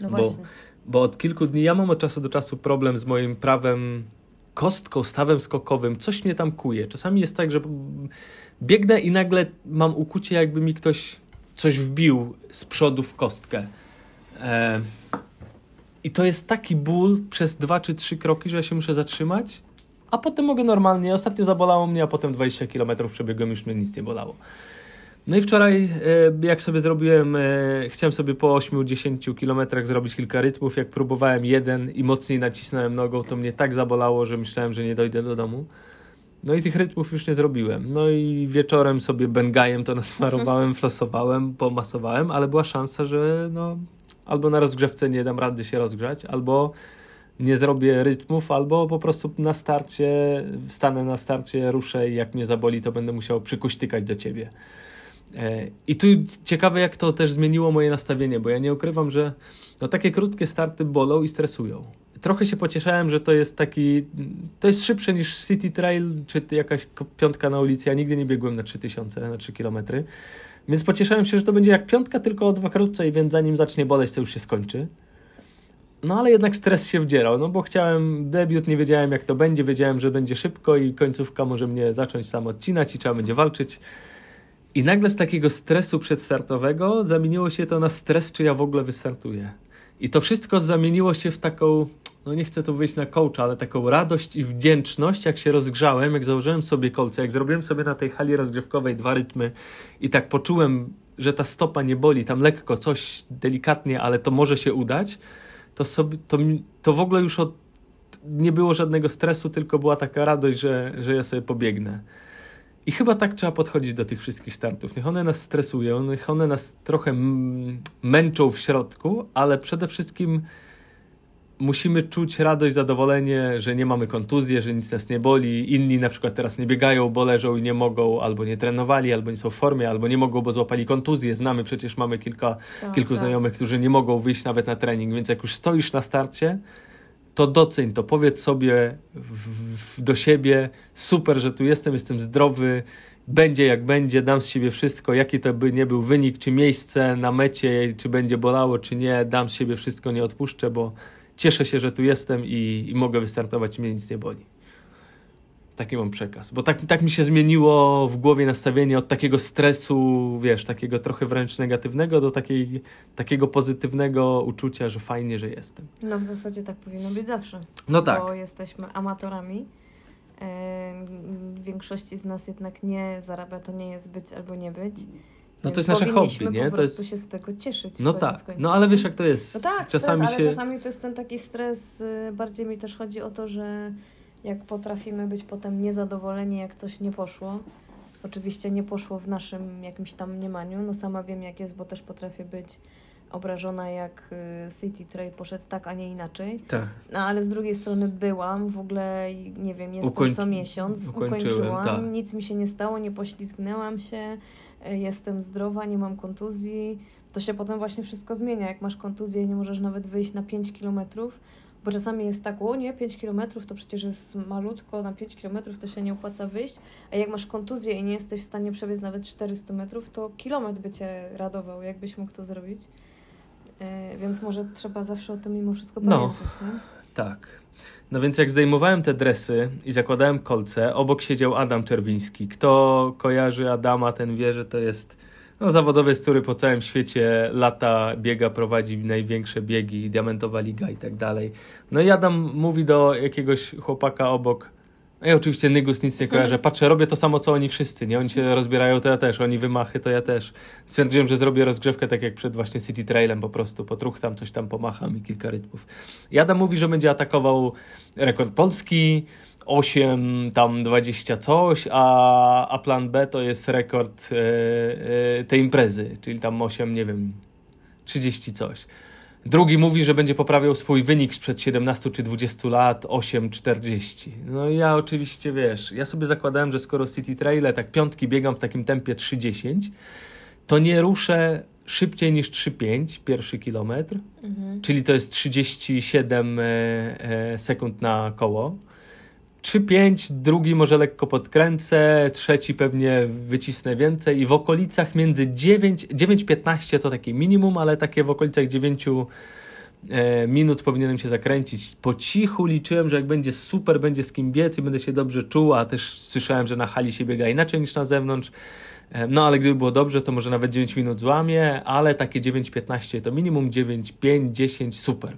No bo- właśnie. bo od kilku dni ja mam od czasu do czasu problem z moim prawem kostką, stawem skokowym. Coś mnie tam kuje. Czasami jest tak, że biegnę i nagle mam ukucie, jakby mi ktoś coś wbił z przodu w kostkę. E, I to jest taki ból przez dwa czy trzy kroki, że ja się muszę zatrzymać, a potem mogę normalnie. Ostatnio zabolało mnie, a potem 20 km przebiegłem, już mnie nic nie bolało. No i wczoraj, e, jak sobie zrobiłem, e, chciałem sobie po 8-10 kilometrach zrobić kilka rytmów. Jak próbowałem jeden i mocniej nacisnąłem nogą, to mnie tak zabolało, że myślałem, że nie dojdę do domu. No i tych rytmów już nie zrobiłem. No i wieczorem sobie bengajem to nasmarowałem, flosowałem, pomasowałem, ale była szansa, że no, albo na rozgrzewce nie dam rady się rozgrzać, albo nie zrobię rytmów, albo po prostu na starcie, stanę na starcie, ruszę i jak mnie zaboli, to będę musiał przykuśtykać do ciebie. E, I tu ciekawe, jak to też zmieniło moje nastawienie, bo ja nie ukrywam, że no, takie krótkie starty bolą i stresują. Trochę się pocieszałem, że to jest taki, to jest szybsze niż City Trail, czy jakaś piątka na ulicy. Ja nigdy nie biegłem na 3000, na 3 kilometry. Więc pocieszałem się, że to będzie jak piątka, tylko dwa krótce, więc zanim zacznie boleć, to już się skończy. No ale jednak stres się wdzierał, no bo chciałem debiut, nie wiedziałem jak to będzie, wiedziałem, że będzie szybko i końcówka może mnie zacząć sam odcinać i trzeba będzie walczyć. I nagle z takiego stresu przedstartowego zamieniło się to na stres, czy ja w ogóle wystartuję. I to wszystko zamieniło się w taką, no nie chcę tu wyjść na coacha, ale taką radość i wdzięczność, jak się rozgrzałem, jak założyłem sobie kolce, jak zrobiłem sobie na tej hali rozgrzewkowej dwa rytmy i tak poczułem, że ta stopa nie boli, tam lekko, coś delikatnie, ale to może się udać, to, sobie, to, to w ogóle już od, nie było żadnego stresu, tylko była taka radość, że, że ja sobie pobiegnę. I chyba tak trzeba podchodzić do tych wszystkich startów. Niech one nas stresują, niech one nas trochę męczą w środku, ale przede wszystkim musimy czuć radość, zadowolenie, że nie mamy kontuzji, że nic nas nie boli. Inni na przykład teraz nie biegają, bo leżą i nie mogą, albo nie trenowali, albo nie są w formie, albo nie mogą, bo złapali kontuzję. Znamy, przecież mamy kilka, tak, kilku tak. znajomych, którzy nie mogą wyjść nawet na trening, więc jak już stoisz na starcie, to doceń to, powiedz sobie w, w, do siebie, super, że tu jestem, jestem zdrowy, będzie jak będzie, dam z siebie wszystko, jaki to by nie był wynik, czy miejsce na mecie, czy będzie bolało, czy nie, dam z siebie wszystko, nie odpuszczę, bo cieszę się, że tu jestem i, i mogę wystartować mnie nic nie boli. Taki mam przekaz. Bo tak, tak mi się zmieniło w głowie nastawienie od takiego stresu, wiesz, takiego trochę wręcz negatywnego do takiej, takiego pozytywnego uczucia, że fajnie, że jestem. No w zasadzie tak powinno być zawsze. No tak. Bo jesteśmy amatorami. W większości z nas jednak nie zarabia, to nie jest być albo nie być. No to jest nasze hobby, nie? po prostu jest... się z tego cieszyć. No tak, no ale wiesz jak to jest. No tak, czasami stres, się... ale czasami to jest ten taki stres, y, bardziej mi też chodzi o to, że jak potrafimy być potem niezadowoleni, jak coś nie poszło. Oczywiście nie poszło w naszym jakimś tam mniemaniu. No sama wiem jak jest, bo też potrafię być obrażona, jak y, City Trail poszedł tak, a nie inaczej. Tak. No ale z drugiej strony byłam, w ogóle nie wiem, jestem Ukończy... co miesiąc, ukończyłam, tak. nic mi się nie stało, nie poślizgnęłam się, jestem zdrowa, nie mam kontuzji. To się potem właśnie wszystko zmienia. Jak masz kontuzję i nie możesz nawet wyjść na 5 kilometrów, bo czasami jest tak, o nie, 5 km to przecież jest malutko, na 5 km to się nie opłaca wyjść, a jak masz kontuzję i nie jesteś w stanie przebiec nawet 400 metrów, to kilometr by Cię radował, jakbyś mógł to zrobić. Yy, więc może trzeba zawsze o tym mimo wszystko no, pamiętać, no, nie? tak. No więc jak zdejmowałem te dresy i zakładałem kolce, obok siedział Adam Czerwiński. Kto kojarzy Adama, ten wie, że to jest no, zawodowiec, który po całym świecie lata biega, prowadzi największe biegi, diamentowa liga i tak dalej. No i Adam mówi do jakiegoś chłopaka obok, no ja oczywiście Nygus nic nie kojarzę. Patrzę, robię to samo, co oni wszyscy, nie? Oni się rozbierają, to ja też. Oni wymachy, to ja też. Stwierdziłem, że zrobię rozgrzewkę tak jak przed właśnie City Trailem po prostu. Potruchtam, coś tam pomacham i kilka rytmów. Adam mówi, że będzie atakował rekord Polski, 8, tam 20 coś, a, a plan B to jest rekord e, e, tej imprezy, czyli tam 8, nie wiem, 30 coś. Drugi mówi, że będzie poprawiał swój wynik sprzed 17 czy 20 lat 8,40. No i ja oczywiście, wiesz, ja sobie zakładałem, że skoro City Traile, tak piątki biegam w takim tempie 3,10, to nie ruszę szybciej niż 3,5 pierwszy kilometr, mhm. czyli to jest 37 e, e, sekund na koło. 3-5, drugi może lekko podkręcę, trzeci pewnie wycisnę więcej i w okolicach między 9, 9-15 to takie minimum, ale takie w okolicach 9 e, minut powinienem się zakręcić. Po cichu liczyłem, że jak będzie super, będzie z kim biec i będę się dobrze czuł, a też słyszałem, że na hali się biega inaczej niż na zewnątrz. E, no ale gdyby było dobrze, to może nawet 9 minut złamie, ale takie 9-15 to minimum 9, 5, 10, super.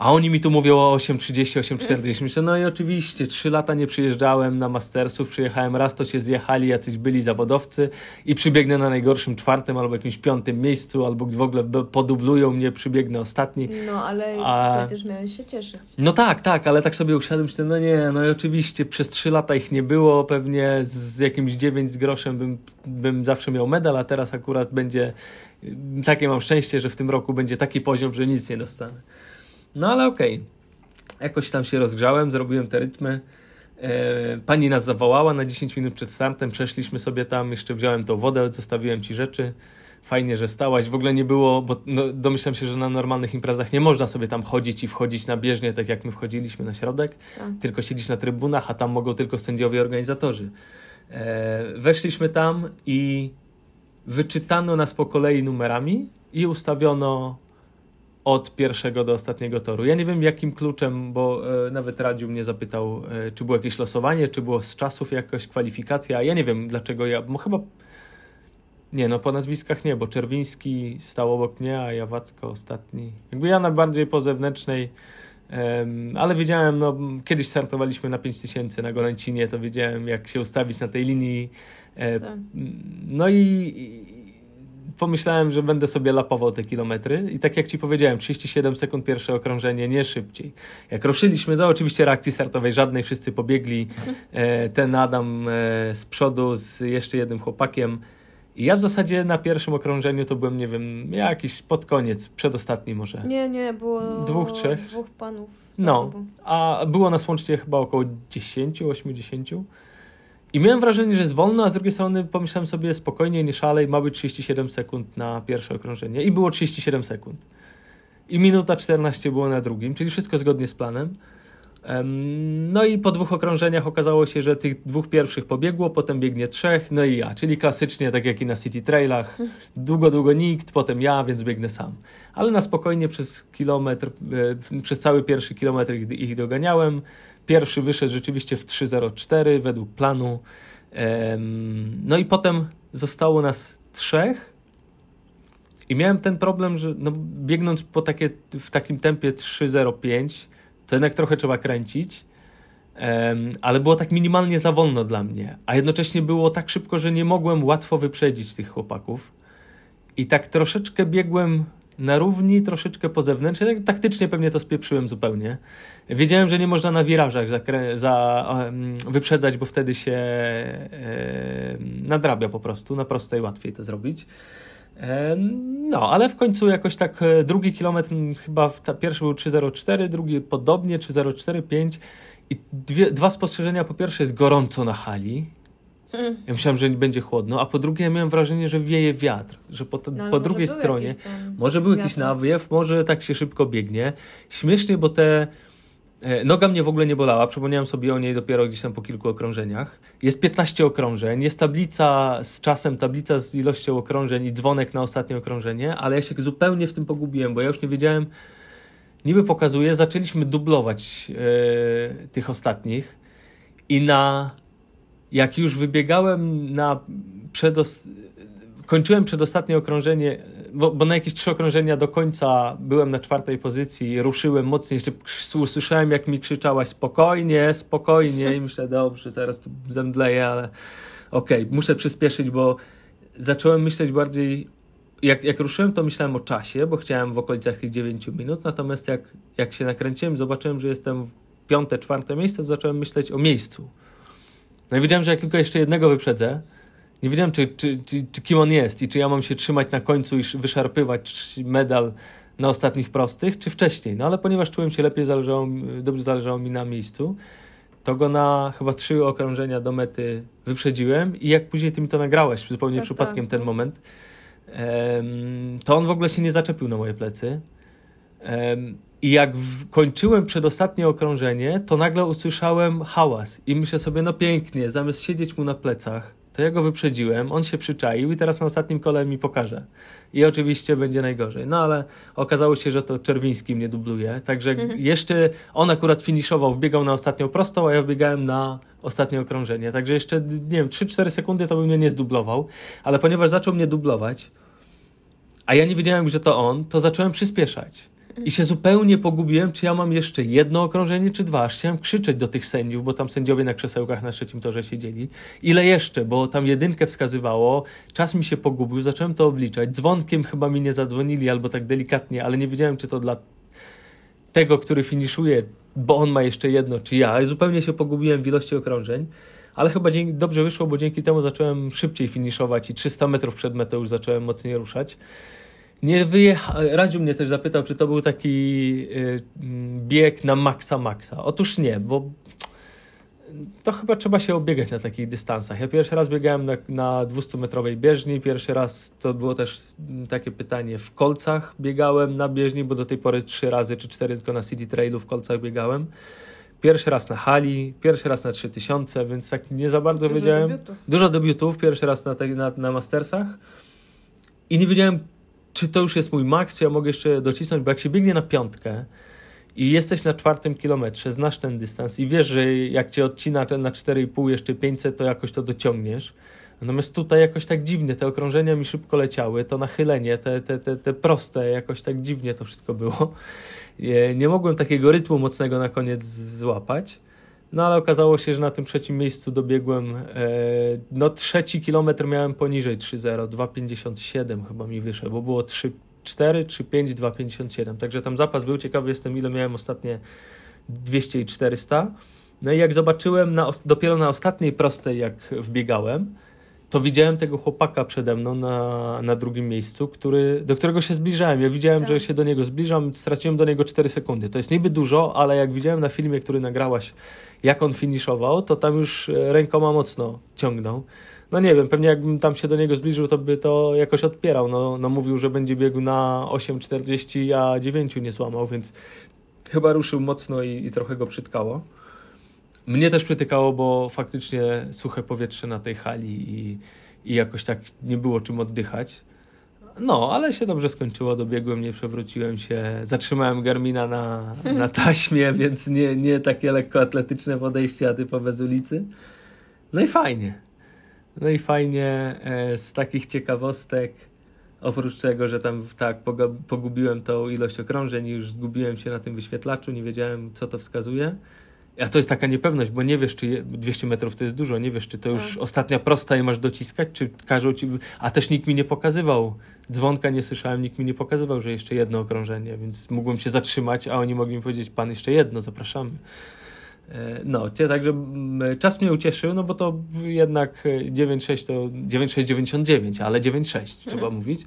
A oni mi tu mówią o 8.30, 8.40. Myślę, no i oczywiście, trzy lata nie przyjeżdżałem na Mastersów, przyjechałem raz, to się zjechali jacyś byli zawodowcy i przybiegnę na najgorszym czwartym albo jakimś piątym miejscu, albo w ogóle podublują mnie, przybiegnę ostatni. No, ale A... przecież miałeś się cieszyć. No tak, tak, ale tak sobie usiadłem, myślę, no nie, no i oczywiście przez trzy lata ich nie było, pewnie z jakimś dziewięć z groszem bym, bym zawsze miał medal, a teraz akurat będzie, takie mam szczęście, że w tym roku będzie taki poziom, że nic nie dostanę. No ale okej. Okay. Jakoś tam się rozgrzałem, zrobiłem te rytmy. E, pani nas zawołała na 10 minut przed startem, przeszliśmy sobie tam, jeszcze wziąłem tą wodę, zostawiłem ci rzeczy. Fajnie, że stałaś. W ogóle nie było, bo no, domyślam się, że na normalnych imprezach nie można sobie tam chodzić i wchodzić na bieżnię, tak jak my wchodziliśmy na środek, tak. tylko siedzieć na trybunach, a tam mogą tylko sędziowie organizatorzy. E, weszliśmy tam i wyczytano nas po kolei numerami i ustawiono od pierwszego do ostatniego toru. Ja nie wiem jakim kluczem, bo e, nawet Radziu mnie zapytał, e, czy było jakieś losowanie, czy było z czasów jakaś kwalifikacja. Ja nie wiem dlaczego ja, bo chyba Nie, no po nazwiskach nie, bo Czerwiński stał obok mnie, a Jawacko ostatni. Jakby ja na bardziej po zewnętrznej, ale wiedziałem, no kiedyś startowaliśmy na 5000 na Golęcinie, to wiedziałem jak się ustawić na tej linii. E, Tak. no i, i pomyślałem, że będę sobie lapował te kilometry i tak jak ci powiedziałem, 37 sekund pierwsze okrążenie, nie szybciej. Jak ruszyliśmy, to oczywiście reakcji startowej żadnej, wszyscy pobiegli. E, ten Adam e, z przodu z jeszcze jednym chłopakiem. I ja w zasadzie na pierwszym okrążeniu to byłem, nie wiem, jakiś pod koniec, przedostatni może. Nie, nie, było Dwóch, trzech? dwóch panów No, tobą. a było nas łącznie chyba około 10, 80. I miałem wrażenie, że jest wolno, a z drugiej strony pomyślałem sobie spokojnie, nie szalej, ma być 37 sekund na pierwsze okrążenie. I było 37 sekund. I minuta 14 było na drugim, czyli wszystko zgodnie z planem. Em, No i po dwóch okrążeniach okazało się, że tych dwóch pierwszych pobiegło, potem biegnie trzech, no i ja, czyli klasycznie tak jak i na City Trailach. Długo, długo nikt, potem ja, więc biegnę sam. Ale na spokojnie przez kilometr, e, przez cały pierwszy kilometr ich, ich doganiałem. Pierwszy wyszedł rzeczywiście w 3.04 według planu. No i potem zostało nas trzech. I miałem ten problem, że no, biegnąc po takie, w takim tempie 3.05, to jednak trochę trzeba kręcić. Ale było tak minimalnie za wolno dla mnie, a jednocześnie było tak szybko, że nie mogłem łatwo wyprzedzić tych chłopaków. I tak troszeczkę biegłem na równi, troszeczkę po zewnętrznej. Taktycznie pewnie to spieprzyłem zupełnie. Wiedziałem, że nie można na wirażach zakrę- za, em, wyprzedzać, bo wtedy się em, nadrabia po prostu. Na prostej łatwiej to zrobić. No, ale w końcu jakoś tak e, drugi kilometr, m, chyba ta, pierwszy był 3.04, drugi podobnie 3.04.5 i dwie, dwa spostrzeżenia. Po pierwsze jest gorąco na hali. Mm. Ja myślałem, że będzie chłodno, a po drugie ja miałem wrażenie, że wieje wiatr, że po, No, po drugiej stronie może był jakiś wiatry. nawiew, może tak się szybko biegnie. Śmiesznie, bo te e, noga mnie w ogóle nie bolała, przypomniałem sobie o niej dopiero gdzieś tam po kilku okrążeniach. Jest 15 okrążeń, jest tablica z czasem, tablica z ilością okrążeń i dzwonek na ostatnie okrążenie, ale ja się zupełnie w tym pogubiłem, bo ja już nie wiedziałem, niby pokazuje, zaczęliśmy dublować e, tych ostatnich i na jak już wybiegałem na kończyłem przedostatnie okrążenie, bo, bo na jakieś trzy okrążenia do końca byłem na czwartej pozycji, ruszyłem mocniej, jeszcze usłyszałem jak mi krzyczałaś spokojnie, spokojnie i myślę, dobrze, zaraz tu zemdleję, ale okej, muszę przyspieszyć, bo zacząłem myśleć bardziej jak, jak ruszyłem, to myślałem o czasie, bo chciałem w okolicach tych 9 minut, natomiast jak, jak się nakręciłem, zobaczyłem, że jestem w piąte, czwarte miejsce, to zacząłem myśleć o miejscu. No i wiedziałem, że jak tylko jeszcze jednego wyprzedzę, nie wiedziałem, czy, czy, czy, czy kim on jest i czy ja mam się trzymać na końcu i sz- wyszarpywać medal na ostatnich prostych, czy wcześniej. No ale ponieważ czułem się lepiej, zależało, dobrze zależało mi na miejscu, to go na chyba trzy okrążenia do mety wyprzedziłem i jak później ty mi to nagrałeś, zupełnie Tak, przypadkiem tak. ten moment, em, to on w ogóle się nie zaczepił na moje plecy. I jak kończyłem przedostatnie okrążenie, to nagle usłyszałem hałas i myślę sobie, no pięknie, zamiast siedzieć mu na plecach, to ja go wyprzedziłem, on się przyczaił i teraz na ostatnim kole mi pokaże. I oczywiście będzie najgorzej. No ale okazało się, że to Czerwiński mnie dubluje, także jeszcze on akurat finiszował, wbiegał na ostatnią prostą, a ja wbiegałem na ostatnie okrążenie. Także jeszcze, nie wiem, 3-4 sekundy to by mnie nie zdublował, ale ponieważ zaczął mnie dublować, a ja nie wiedziałem, że to on, to zacząłem przyspieszać. I się zupełnie pogubiłem, czy ja mam jeszcze jedno okrążenie, czy dwa. Aż chciałem krzyczeć do tych sędziów, bo tam sędziowie na krzesełkach na trzecim torze siedzieli. Ile jeszcze, bo tam jedynkę wskazywało, czas mi się pogubił, zacząłem to obliczać. Dzwonkiem chyba mi nie zadzwonili, albo tak delikatnie, ale nie wiedziałem, czy to dla tego, który finiszuje, bo on ma jeszcze jedno, czy ja. Zupełnie się pogubiłem w ilości okrążeń. Ale chyba dzięki, dobrze wyszło, bo dzięki temu zacząłem szybciej finiszować i 300 metrów przed metą już zacząłem mocniej ruszać. Nie wyjecha... Radziu mnie też zapytał, czy to był taki y, mm, bieg na maksa maksa. Otóż nie, bo to chyba trzeba się obiegać na takich dystansach. Ja pierwszy raz biegałem na, na 200-metrowej bieżni, pierwszy raz to było też mm, takie pytanie, w kolcach biegałem na bieżni, bo do tej pory trzy razy czy cztery tylko na City Trailu w kolcach biegałem. Pierwszy raz na hali, pierwszy raz na 3000, więc tak nie za bardzo Dużo wiedziałem. debiutów. Dużo debiutów, pierwszy raz na, na, na Mastersach i nie wiedziałem, czy to już jest mój maks, czy ja mogę jeszcze docisnąć, bo jak się biegnie na piątkę i jesteś na czwartym kilometrze, znasz ten dystans i wiesz, że jak cię odcina ten na 4,5 jeszcze 500, to jakoś to dociągniesz. Natomiast tutaj jakoś tak dziwnie, te okrążenia mi szybko leciały, to nachylenie, te, te, te, te proste, jakoś tak dziwnie to wszystko było. Nie, nie mogłem takiego rytmu mocnego na koniec złapać. No ale okazało się, że na tym trzecim miejscu dobiegłem, e, no trzeci kilometr miałem poniżej 3.0, 2.57 chyba mi wyszedł, bo było 3, 4, 3, 5, 2,57. Także tam zapas był. Ciekawy jestem, ile miałem ostatnie 200 i 400. No i jak zobaczyłem na, dopiero na ostatniej prostej, jak wbiegałem, to widziałem tego chłopaka przede mną na, na drugim miejscu, który, do którego się zbliżałem. Ja widziałem, tak. że się do niego zbliżam, straciłem do niego 4 sekundy. To jest niby dużo, ale jak widziałem na filmie, który nagrałaś, jak on finiszował, to tam już e, rękoma mocno ciągnął. No nie wiem, pewnie jakbym tam się do niego zbliżył, to by to jakoś odpierał. No, no mówił, że będzie biegł na 8,40, a 9 nie złamał, więc chyba ruszył mocno i, i trochę go przytkało. Mnie też przytykało, bo faktycznie suche powietrze na tej hali i, i jakoś tak nie było czym oddychać. No, ale się dobrze skończyło, dobiegłem, nie przewróciłem się, zatrzymałem Garmina na, na taśmie, więc nie, nie takie lekkoatletyczne podejście, a typowe z ulicy. No i fajnie. No i fajnie e, z takich ciekawostek, oprócz tego, że tam tak pogubiłem tą ilość okrążeń i już zgubiłem się na tym wyświetlaczu, nie wiedziałem co to wskazuje. A to jest taka niepewność, bo nie wiesz, czy 200 metrów to jest dużo, nie wiesz, czy to tak. już ostatnia prosta i masz dociskać, czy każą ci. A też nikt mi nie pokazywał, dzwonka nie słyszałem, nikt mi nie pokazywał, że jeszcze jedno okrążenie, więc mógłbym się zatrzymać, a oni mogli mi powiedzieć, pan jeszcze jedno, zapraszamy. E, no, także czas mnie ucieszył, no bo to jednak 9,6 to 9,699, ale 9,6 trzeba mhm. mówić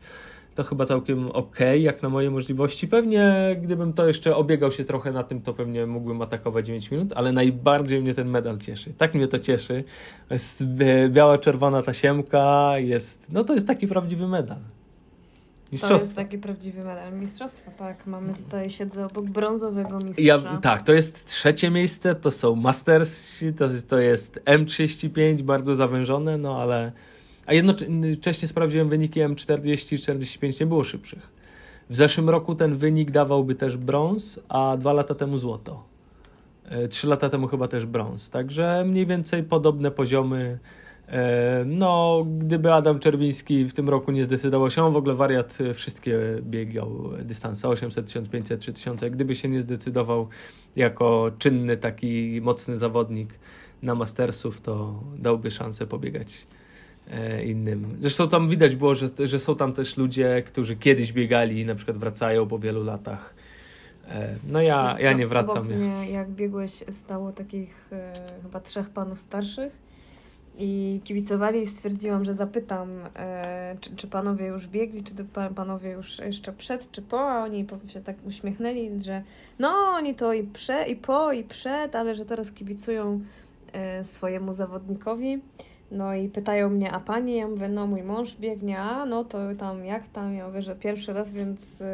to chyba całkiem ok, jak na moje możliwości. Pewnie gdybym to jeszcze obiegał się trochę na tym, to pewnie mógłbym atakować 9 minut, ale najbardziej mnie ten medal cieszy. Tak mnie to cieszy. Jest e, biała-czerwona tasiemka, jest, no to jest taki prawdziwy medal. To jest taki prawdziwy medal mistrzostwa, tak. Mamy tutaj, siedzę obok brązowego mistrza. Ja, tak, to jest trzecie miejsce, to są Masters, to, to jest M35, bardzo zawężone, no ale a jednocześnie sprawdziłem wyniki M40 i 45 nie było szybszych. W zeszłym roku ten wynik dawałby też brąz, a dwa lata temu złoto. E, trzy lata temu chyba też brąz. Także mniej więcej podobne poziomy. E, no, gdyby Adam Czerwiński w tym roku nie zdecydował się, on w ogóle wariat wszystkie biegał dystanse 800, 1500, 3000. Gdyby się nie zdecydował jako czynny, taki mocny zawodnik na Mastersów, to dałby szansę pobiegać E, innym. Zresztą tam widać było, że, że są tam też ludzie, którzy kiedyś biegali i na przykład wracają po wielu latach. E, no ja, ja nie wracam. Mnie, jak biegłeś, stało takich e, chyba trzech panów starszych i kibicowali i stwierdziłam, że zapytam, e, czy, czy, panowie już biegli, czy panowie już jeszcze przed, czy po, a oni się tak uśmiechnęli, że no oni to i prze, i po, i przed, ale że teraz kibicują e, swojemu zawodnikowi. No i pytają mnie, a pani? Ja mówię, no mój mąż biegnie, a no to tam jak tam? Ja mówię, że pierwszy raz, więc, y,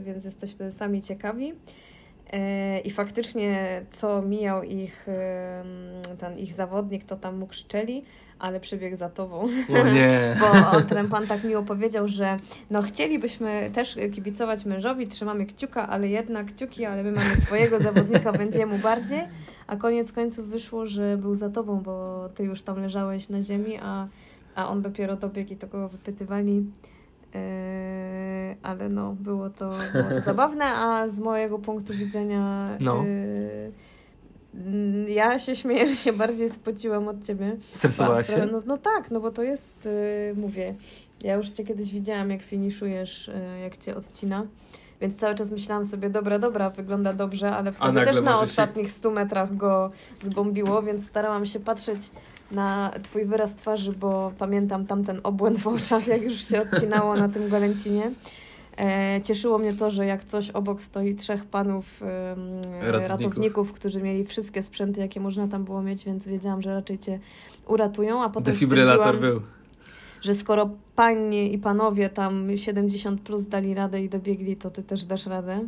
więc jesteśmy sami ciekawi. Y, I faktycznie, co mijał ich ten ich zawodnik, to tam mu krzyczeli, ale przybiegł za tobą. O nie. Bo ten pan tak miło powiedział, że no chcielibyśmy też kibicować mężowi, trzymamy kciuka, ale jednak kciuki, ale my mamy swojego zawodnika, więc jemu bardziej a koniec końców wyszło, że był za tobą, bo ty już tam leżałeś na ziemi, a, a on dopiero dobiegł i to go wypytywali. Yy, ale no, było to, było to zabawne, a z mojego punktu widzenia no. Yy, ja się śmieję, że się bardziej spociłam od ciebie. Stresowałaś się? No, no tak, no bo to jest, yy, mówię, ja już cię kiedyś widziałam, jak finiszujesz, yy, jak cię odcina. Więc cały czas myślałam sobie, dobra, dobra, wygląda dobrze, ale wtedy też na ostatnich 100 metrach go zbombiło, więc starałam się patrzeć na Twój wyraz twarzy, bo pamiętam tamten obłęd w oczach, jak już się odcinało na tym golęcinie. E, cieszyło mnie to, że jak coś obok stoi trzech panów e, ratowników. ratowników. którzy mieli wszystkie sprzęty, jakie można tam było mieć, więc wiedziałam, że raczej cię uratują. A potem Defibrylator był że skoro panie i panowie tam 70 plus dali radę i dobiegli, to ty też dasz radę.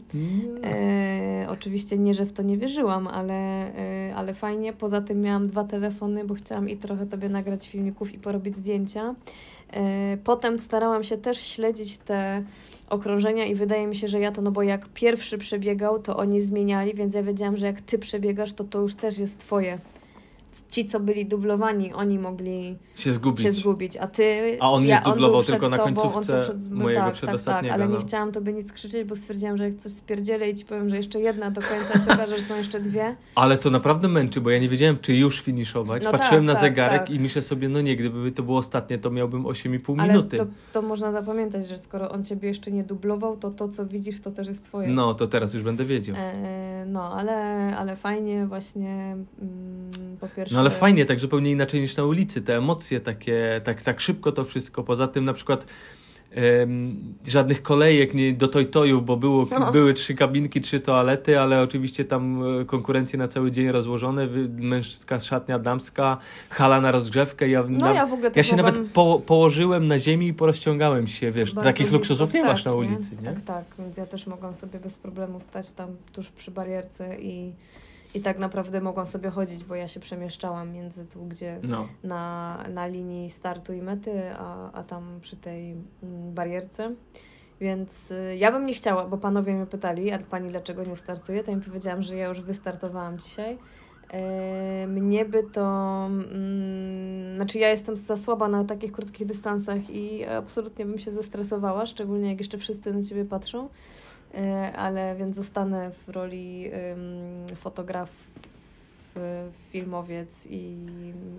E, oczywiście nie, że w to nie wierzyłam, ale, e, ale fajnie. Poza tym miałam dwa telefony, bo chciałam i trochę tobie nagrać filmików i porobić zdjęcia. E, potem starałam się też śledzić te okrążenia i wydaje mi się, że ja to, no bo jak pierwszy przebiegał, to oni zmieniali, więc ja wiedziałam, że jak ty przebiegasz, to to już też jest twoje ci, co byli dublowani, oni mogli się zgubić. Się zgubić a ty. A on ja, nie dublował tylko na końcówce przed, mojego tak, przedostatniego. Tak, tak, ale no. nie chciałam tobie nic krzyczeć, bo stwierdziłam, że jak coś spierdzielę i ci powiem, że jeszcze jedna do końca się okaże, że są jeszcze dwie. Ale to naprawdę męczy, bo ja nie wiedziałem, czy już finiszować. No Patrzyłem tak, na tak, zegarek tak. i myślę sobie, no nie, gdyby to było ostatnie, to miałbym 8,5 ale minuty. To, to można zapamiętać, że skoro on ciebie jeszcze nie dublował, to to, co widzisz, to też jest twoje. No, to teraz już będę wiedział. E, no, ale, ale fajnie właśnie mm, po pierwsze... No ale fajnie, tak zupełnie inaczej niż na ulicy, te emocje takie, tak, tak szybko to wszystko. Poza tym na przykład żadnych kolejek nie, do tojtojów, bo było, No. były trzy kabinki, trzy toalety, ale oczywiście tam e, konkurencje na cały dzień rozłożone, męska szatnia, damska, hala na rozgrzewkę. Ja, No na, ja w ogóle ja się nawet po, położyłem na ziemi i porozciągałem się, wiesz, bardzo takich luksusów nie masz na ulicy, nie? Tak, tak, więc ja też mogłam sobie bez problemu stać tam tuż przy barierce i, i tak naprawdę mogłam sobie chodzić, bo ja się przemieszczałam między tu, gdzie No. na, na linii startu i mety, a, a tam przy tej mm, barierce. Więc y, ja bym nie chciała, bo panowie mnie pytali, a pani dlaczego nie startuje, to im powiedziałam, że ja już wystartowałam dzisiaj. E, Mnie by to. Mm, znaczy, ja jestem za słaba na takich krótkich dystansach i absolutnie bym się zestresowała, szczególnie jak jeszcze wszyscy na ciebie patrzą. E, Ale więc zostanę w roli fotograf, filmowiec i,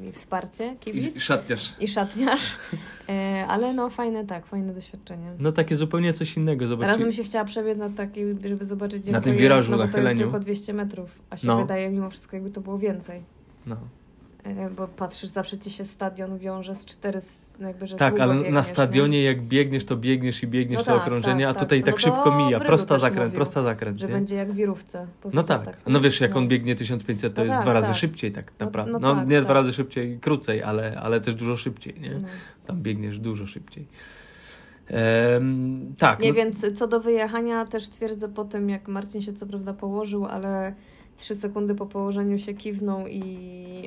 i wsparcie, I kibic szatniarz. i szatniarz. E, Ale no, fajne, tak, fajne doświadczenie. No takie zupełnie coś innego, Teraz zobaczcie. bym się chciała przebiec na taki, żeby zobaczyć, jak Na tym jest, wirażu, no, bo to nachyleniu. jest tylko 200 metrów, a się No. wydaje mimo wszystko, jakby to było więcej. No. E, Bo patrzysz, zawsze ci się stadion wiąże z cztery, no jakby, że Tak, ale biegniesz, na nie? stadionie jak biegniesz, to biegniesz i biegniesz No to tak, okrążenie, tak, a tutaj tak. tak No szybko mija. Prosta zakręt, mówił, prosta zakręt. Że nie? będzie jak wirówce. No powiedział tak. No wiesz, jak on biegnie 1500, to No jest tak, dwa razy tak. szybciej tak No- naprawdę. no No, tak, nie tak. dwa razy szybciej, krócej, ale, ale też dużo szybciej, nie? No. Tam biegniesz dużo szybciej. Em, tak. Nie, więc co do wyjechania też twierdzę po tym, jak Marcin się co prawda położył, ale trzy sekundy po położeniu się kiwnął i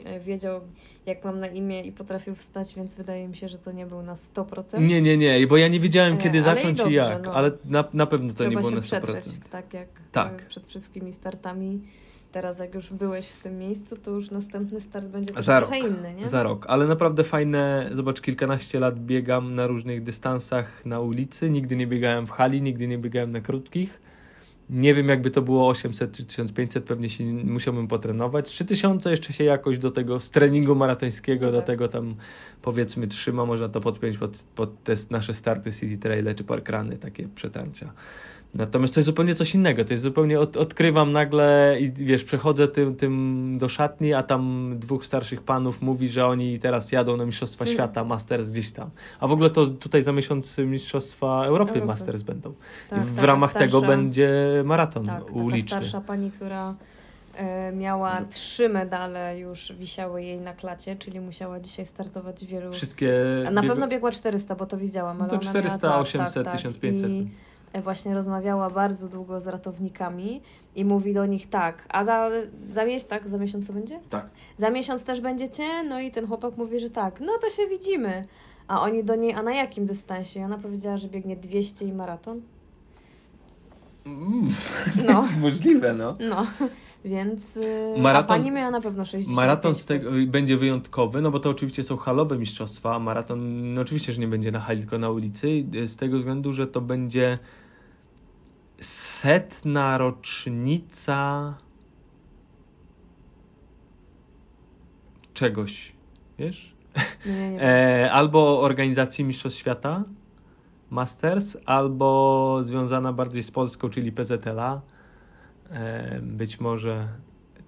e, wiedział, jak mam na imię i potrafił wstać, więc wydaje mi się, że to nie był na 100%. nie, nie, nie, bo ja nie wiedziałem E, kiedy ale i zacząć i, dobrze, jak, no. ale na, na pewno to Trzeba nie było na 100%. przetrzeć, tak jak Tak. e, przed wszystkimi startami. Teraz jak już byłeś w tym miejscu, to już następny start będzie Za trochę inny, nie? Za rok, ale naprawdę fajne. Zobacz, kilkanaście lat biegam na różnych dystansach na ulicy. Nigdy nie biegałem w hali, nigdy nie biegałem na krótkich. Nie wiem, jakby to było 800 czy 1500, pewnie się musiałbym potrenować. 3000 jeszcze się jakoś do tego z treningu maratońskiego, No do tak. tego tam powiedzmy trzyma. Można to podpiąć pod, pod te nasze starty City Traile czy Parkrany, takie przetarcia. Natomiast to jest zupełnie coś innego. To jest zupełnie od, odkrywam nagle i wiesz, przechodzę tym, tym do szatni, a tam dwóch starszych panów mówi, że oni teraz jadą na Mistrzostwa Mm. Świata, Masters gdzieś tam. A w ogóle to tutaj za miesiąc Mistrzostwa Europy, Europy. Masters będą. Tak, I w ramach tego starsza- będzie maraton Tak, uliczny. starsza pani, która e, miała trzy medale już wisiały jej na klacie, czyli musiała dzisiaj startować wielu... Wszystkie. Na pewno biegła 400, bo to widziałam, No ale to ona 400, miała, 800, 1500. I właśnie rozmawiała bardzo długo z ratownikami i mówi do nich tak, a za, za miesiąc, tak, za miesiąc to będzie? Tak. Za miesiąc też będziecie? No i ten chłopak mówi, że tak, no to się widzimy. A oni do niej, a na jakim dystansie? I ona powiedziała, że biegnie 200 i maraton. Mm, No, możliwe, no. no, więc yy, Maraton- a pani miała na pewno 60 Maraton z tego będzie wyjątkowy, no bo to oczywiście są halowe mistrzostwa. a Maraton, no oczywiście, że nie będzie na hali, tylko na ulicy. Z tego względu, że to będzie setna rocznica czegoś, wiesz? Nie, nie. E, albo organizacji Mistrzostw Świata Masters, albo związana bardziej z Polską, czyli PZLA. E, być może.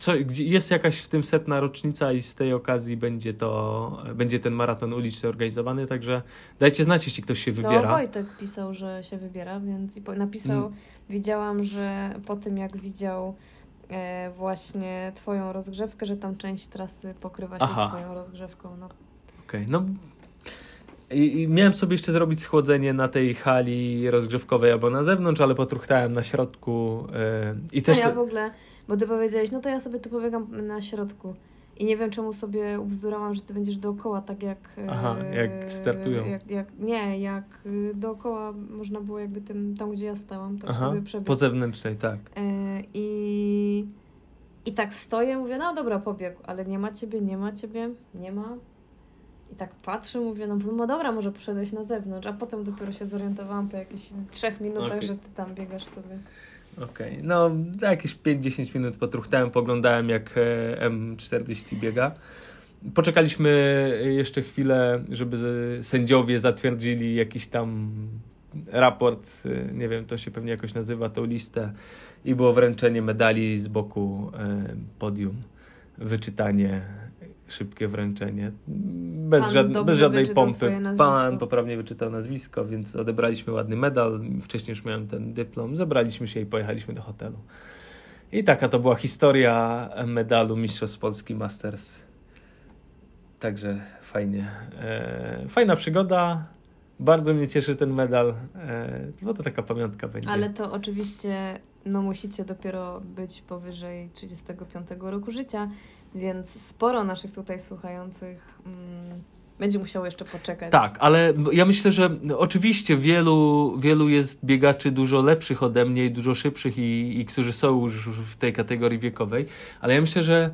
Co, jest jakaś w tym setna rocznica i z tej okazji będzie to będzie ten maraton uliczny organizowany, także dajcie znać, jeśli ktoś się No, wybiera. Wojtek pisał, że się wybiera, więc i po, napisał, Mm. widziałam, że po tym jak widział e, właśnie twoją rozgrzewkę, że tam część trasy pokrywa się Aha. swoją rozgrzewką. No. Okej, no. I, I miałem sobie jeszcze zrobić schłodzenie na tej hali rozgrzewkowej albo na zewnątrz, ale potruchtałem na środku e, i No też. ja to- w ogóle, bo ty powiedziałeś, no to ja sobie tu pobiegam na środku. I nie wiem, czemu sobie ubzdurałam, że ty będziesz dookoła, tak jak... e, Aha, jak startują. Jak, jak, nie, jak e, dookoła można było jakby tym, tam gdzie ja stałam, tak Aha, sobie przebiec. po zewnętrznej, tak. E, I I tak stoję, mówię, no dobra, pobiegł, ale nie ma ciebie, nie ma ciebie, nie ma. I tak patrzę, mówię, no, no dobra, może poszedłeś na zewnątrz, a potem dopiero się zorientowałam po jakichś trzech minutach, Okej. że ty tam biegasz sobie. Okej, no jakieś 5-10 minut potruchtałem, poglądałem jak e, M40 biega. Poczekaliśmy jeszcze chwilę, żeby sędziowie zatwierdzili jakiś tam raport, e, nie wiem, to się pewnie jakoś nazywa, tą listę i było wręczenie medali z boku e, podium, wyczytanie, szybkie wręczenie, bez, żadne, bez żadnej pompy. Pan poprawnie wyczytał nazwisko, więc odebraliśmy ładny medal. Wcześniej już miałem ten dyplom. Zebraliśmy się i pojechaliśmy do hotelu. I taka to była historia medalu Mistrzostw Polski Masters. Także fajnie. E, fajna przygoda. Bardzo mnie cieszy ten medal, e, bo to taka pamiątka będzie. Ale to oczywiście, no musicie dopiero być powyżej 35 roku życia, więc sporo naszych tutaj słuchających mm, będzie musiało jeszcze poczekać. Tak, ale ja myślę, że oczywiście wielu, wielu jest biegaczy dużo lepszych ode mnie i dużo szybszych i, i którzy są już w tej kategorii wiekowej, ale ja myślę, że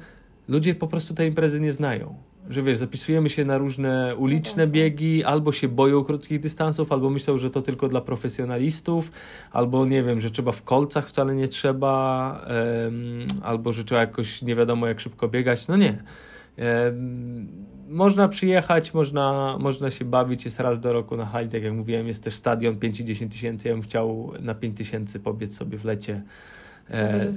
ludzie po prostu tej imprezy nie znają. Że wiesz, zapisujemy się na różne uliczne tak. biegi, albo się boją krótkich dystansów, albo myślą, że to tylko dla profesjonalistów, albo nie wiem, że trzeba w kolcach wcale nie trzeba, em, albo że trzeba jakoś nie wiadomo jak szybko biegać. No nie. Em, można przyjechać, można, można się bawić, jest raz do roku na hali, tak jak mówiłem, jest też stadion 5 i 10 tysięcy, ja bym chciał na 5 tysięcy pobiec sobie w lecie. E,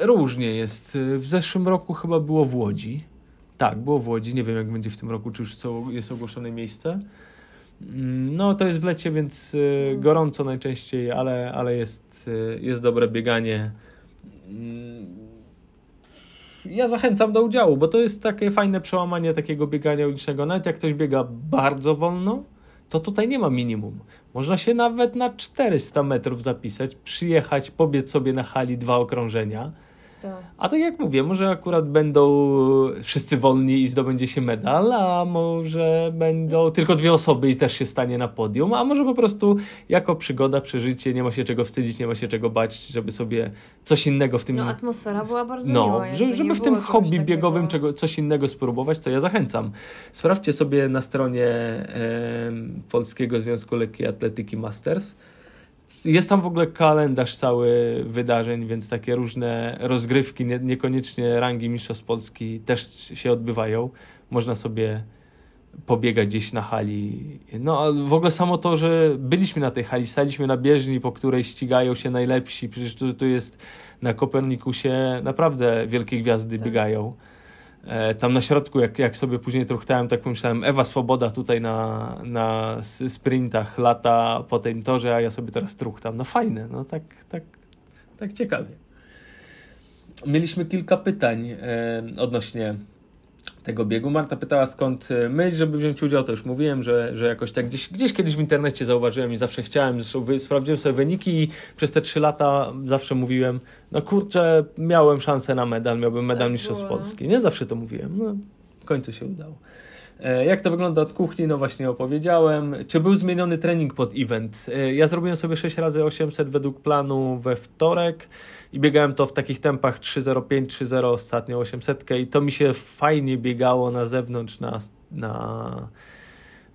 różnie jest. W zeszłym roku chyba było w Łodzi. Tak, było w Łodzi, nie wiem jak będzie w tym roku, czy już są, jest ogłoszone miejsce. Mm, No to jest w lecie, więc e, gorąco najczęściej, ale, ale jest, e, jest dobre bieganie. Mm, Ja zachęcam do udziału, bo to jest takie fajne przełamanie takiego biegania ulicznego. Nawet jak ktoś biega bardzo wolno, to tutaj nie ma minimum. Można się nawet na 400 metrów zapisać, przyjechać, pobiec sobie na hali dwa okrążenia. To. A tak jak mówię, może akurat będą wszyscy wolni i zdobędzie się medal, a może będą tylko dwie osoby i też się stanie na podium, a może po prostu jako przygoda, przeżycie, nie ma się czego wstydzić, nie ma się czego bać, żeby sobie coś innego w tym No atmosfera była bardzo no, miła. że, żeby w tym hobby takiego- biegowym czego, coś innego spróbować, to ja zachęcam. Sprawdźcie sobie na stronie em, Polskiego Związku Lekkiej Atletyki Masters. Jest tam w ogóle kalendarz cały wydarzeń, więc takie różne rozgrywki, nie, niekoniecznie rangi Mistrzostw Polski też się odbywają. Można sobie pobiegać gdzieś na hali. No, a w ogóle samo to, że byliśmy na tej hali, staliśmy na bieżni, po której ścigają się najlepsi. Przecież tu, tu jest na Kopernikusie naprawdę wielkie gwiazdy Tak. biegają. E, tam na środku, jak, jak sobie później truchtałem, tak pomyślałem, Ewa Swoboda tutaj na, na sprintach lata po tym torze, a ja sobie teraz truchtam. No fajne, no tak, tak, tak ciekawie. Mieliśmy kilka pytań e, odnośnie tego biegu. Marta pytała skąd e, myśl, żeby wziąć udział, to już mówiłem, że, że jakoś tak gdzieś, gdzieś kiedyś w internecie zauważyłem i zawsze chciałem, zresztą sprawdziłem sobie wyniki i przez te trzy lata zawsze mówiłem, no kurczę, miałem szansę na medal, miałbym medal Tak Mistrzostw no. Polski. Nie zawsze to mówiłem, no w końcu się udało. E, Jak to wygląda od kuchni? No właśnie opowiedziałem. Czy był zmieniony trening pod event? E, Ja zrobiłem sobie 6 razy 800 według planu we wtorek i biegałem to w takich tempach 3.05, 3.0 ostatnio 800 i to mi się fajnie biegało na zewnątrz na, na,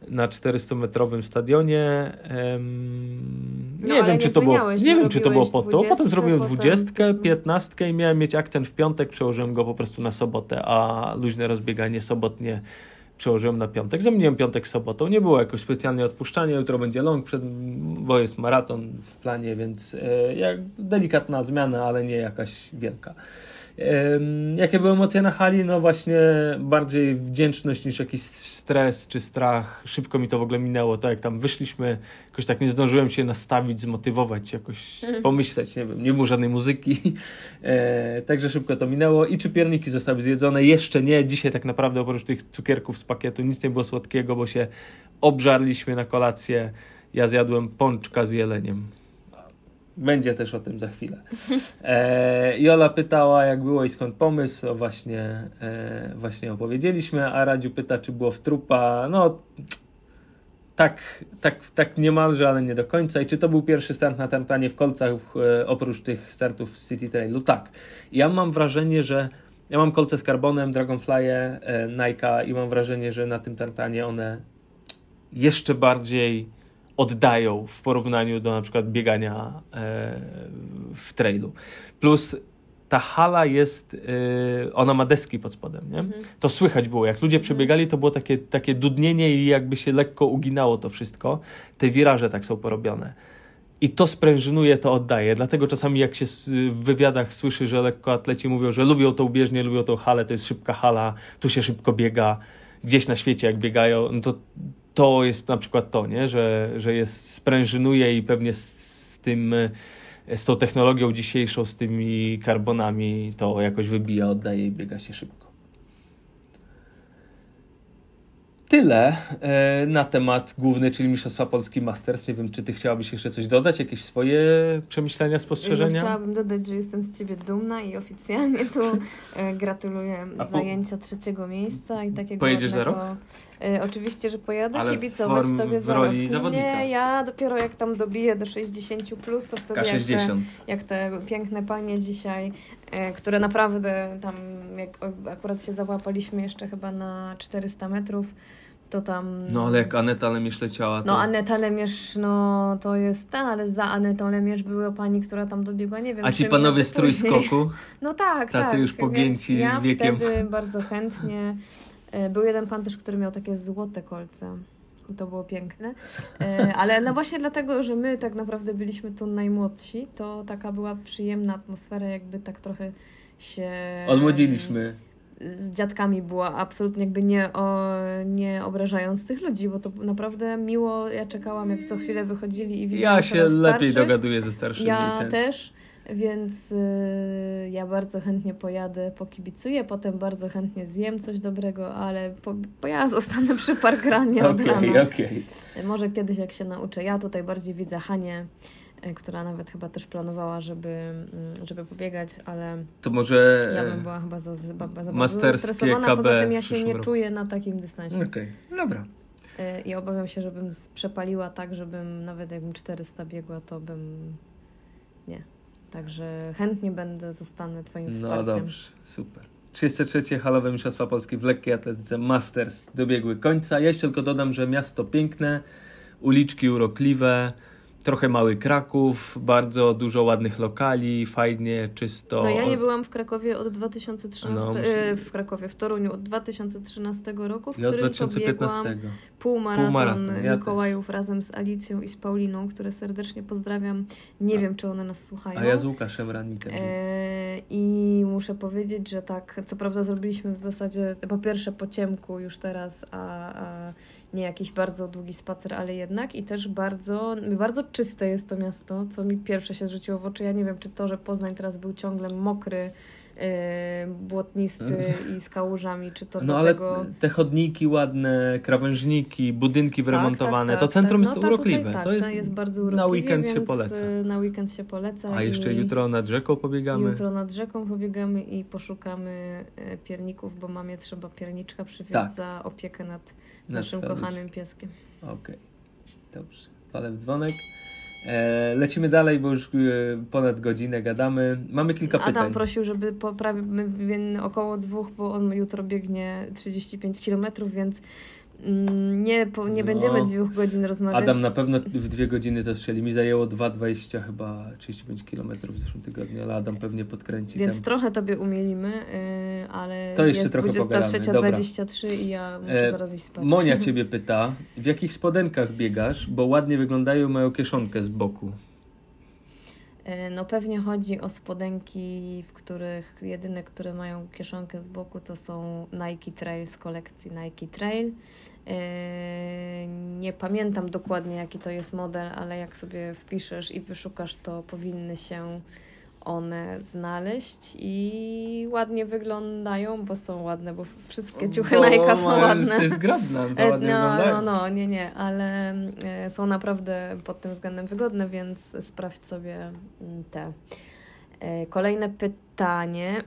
na 400-metrowym stadionie. No, nie ale wiem, nie czy to było, nie no, wiem, czy to było po to. Potem 20, zrobiłem potem- 20, 15 i miałem mieć akcent w piątek, przełożyłem go po prostu na sobotę, a luźne rozbieganie sobotnie przełożyłem na piątek. Zamieniłem piątek sobotą. Nie było jakoś specjalnie odpuszczania. Jutro będzie long, przed, bo jest maraton w planie, więc e, jak delikatna zmiana, ale nie jakaś wielka. Jakie były emocje na hali? No właśnie bardziej wdzięczność niż jakiś stres czy strach. Szybko mi to w ogóle minęło. To jak tam wyszliśmy, jakoś tak nie zdążyłem się nastawić, zmotywować, jakoś pomyśleć, nie wiem, nie było żadnej muzyki. E, także szybko to minęło. I czy pierniki zostały zjedzone? Jeszcze nie. Dzisiaj tak naprawdę oprócz tych cukierków z pakietu nic nie było słodkiego, bo się obżarliśmy na kolację. Ja zjadłem pączka z jeleniem. Będzie też o tym za chwilę. E, Jola pytała, jak było i skąd pomysł. O właśnie, e, właśnie opowiedzieliśmy. A Radziu pyta, czy było w trupa. No, tak, tak, tak niemalże, ale nie do końca. I czy to był pierwszy start na tartanie w kolcach e, oprócz tych startów w City Trailu? Tak. Ja mam wrażenie, że ja mam kolce z karbonem, Dragonfly'e, e, Nike'a i mam wrażenie, że na tym tartanie one jeszcze bardziej oddają w porównaniu do na przykład biegania e, w trailu. Plus ta hala jest, yy, ona ma deski pod spodem, nie? Mhm. To słychać było, jak ludzie przebiegali, to było takie, takie dudnienie i jakby się lekko uginało to wszystko. Te wiraże tak są porobione. I to sprężynuje, to oddaje. Dlatego czasami jak się w wywiadach słyszy, że lekkoatleci mówią, że lubią tą bieżnię, lubią tą halę, to jest szybka hala, tu się szybko biega, gdzieś na świecie jak biegają, no to to jest na przykład to, nie? Że, że jest, sprężynuje i pewnie z, z tym z tą technologią dzisiejszą, z tymi karbonami, to jakoś wybija, oddaje i biega się szybko. Tyle e, na temat główny, czyli Mistrzostwa Polski Masters. Nie wiem, czy ty chciałabyś jeszcze coś dodać, jakieś swoje przemyślenia, spostrzeżenia? Ja chciałabym dodać, że jestem z ciebie dumna i oficjalnie tu e, gratuluję po... zajęcia trzeciego miejsca i takiego Pojedziesz za rok? Y, oczywiście, że pojadę Ale kibicować form, tobie za rok. Nie, ja dopiero jak tam dobiję do 60 plus, to wtedy jak te, jak te piękne panie dzisiaj, y, które naprawdę tam, jak akurat się załapaliśmy jeszcze chyba na 400 metrów, to tam... No ale jak Aneta Lemierz leciała, to... No Aneta Lemierz, no to jest ta, ale za Anetą Lemierz była pani, która tam dobiegła, nie wiem... A ci panowie z trójskoku? No tak, tacy tak. już pogięci ja wiekiem. Ja wtedy bardzo chętnie E, był jeden pan też, który miał takie złote kolce. I to było piękne. E, ale no właśnie dlatego, że my tak naprawdę byliśmy tu najmłodsi, to taka była przyjemna atmosfera, jakby tak trochę się... Odmłodziliśmy. Z dziadkami była absolutnie jakby nie, o, nie obrażając tych ludzi, bo to naprawdę miło. Ja czekałam, jak co chwilę wychodzili i widziałam Ja się lepiej dogaduję ze starszymi. Ja też. Więc y, ja bardzo chętnie pojadę, pokibicuję, potem bardzo chętnie zjem coś dobrego, ale po, bo ja zostanę przy parkranie od okay, rana. Okay. Może kiedyś jak się nauczę. Ja tutaj bardziej widzę Hanię, y, która nawet chyba też planowała, żeby, mm, żeby pobiegać, ale to może ja bym była chyba za, za, za bardzo zestresowana, poza tym ja się nie czuję na takim dystansie. Okej, okay. dobra. Y, I obawiam się, żebym przepaliła tak, żebym nawet jakbym 400 biegła, to bym nie, Także chętnie będę, zostanę Twoim no wsparciem. No dobrze, super. 33. Halowe Mistrzostwa Polski w lekkiej atletyce Masters dobiegły końca. Ja jeszcze tylko dodam, że miasto piękne, uliczki urokliwe, Trochę mały Kraków, bardzo dużo ładnych lokali, fajnie, czysto. No ja nie byłam w Krakowie od 2013, no, e, w Krakowie, w Toruniu od 2013 roku, w ja którym 2015. pobiegłam półmaraton, półmaraton ja Mikołajów też. razem z Alicją i z Pauliną, które serdecznie pozdrawiam. Nie A. wiem, czy one nas słuchają. A ja z Łukaszem Ranitem. E, I muszę powiedzieć, że tak, co prawda zrobiliśmy w zasadzie po pierwsze po ciemku już teraz, a, a nie jakiś bardzo długi spacer, ale jednak i też bardzo, bardzo czyste jest to miasto, co mi pierwsze się rzuciło w oczy. Ja nie wiem, czy to, że Poznań teraz był ciągle mokry, błotnisty i z kałużami, czy to no, do ale tego... te chodniki ładne, krawężniki, budynki wyremontowane, tak, tak, tak, to centrum tak. jest no, urokliwe. Tak, to jest, jest bardzo urokliwe, na weekend się poleca. Na weekend się poleca. A jeszcze jutro nad rzeką pobiegamy. Jutro nad rzeką pobiegamy i poszukamy e, pierników, bo mamie trzeba pierniczka przywieźć tak. za opiekę nad, naszym kochanym pieskiem. Okej, okay. dobrze. Palem dzwonek. E, lecimy dalej, bo już e, ponad godzinę gadamy. Mamy kilka Adam pytań. Adam prosił, żeby poprawić około dwóch, bo on jutro biegnie 35 km, więc nie, po, nie no, będziemy dwóch godzin rozmawiać. Adam na pewno w dwie godziny to strzeli. Mi zajęło 2,20 chyba 35 km w zeszłym tygodniu, ale Adam pewnie podkręci. Więc tempo. trochę tobie umielimy, yy, ale to jeszcze jest trochę 23.23 i ja muszę e, zaraz iść spać. Monia ciebie pyta, w jakich spodenkach biegasz, bo ładnie wyglądają mają kieszonkę z boku. E, no pewnie chodzi o spodenki, w których jedyne, które mają kieszonkę z boku, to są Nike Trail z kolekcji Nike Trail. E, nie pamiętam dokładnie, jaki to jest model, ale jak sobie wpiszesz i wyszukasz, to powinny się one znaleźć i ładnie wyglądają, bo są ładne, bo wszystkie ciuchy Nike są ładne. Jest zgrabna, to ładnie no, no, no, nie, nie, ale e, są naprawdę pod tym względem wygodne, więc sprawdź sobie mm, te. E, kolejne pytanie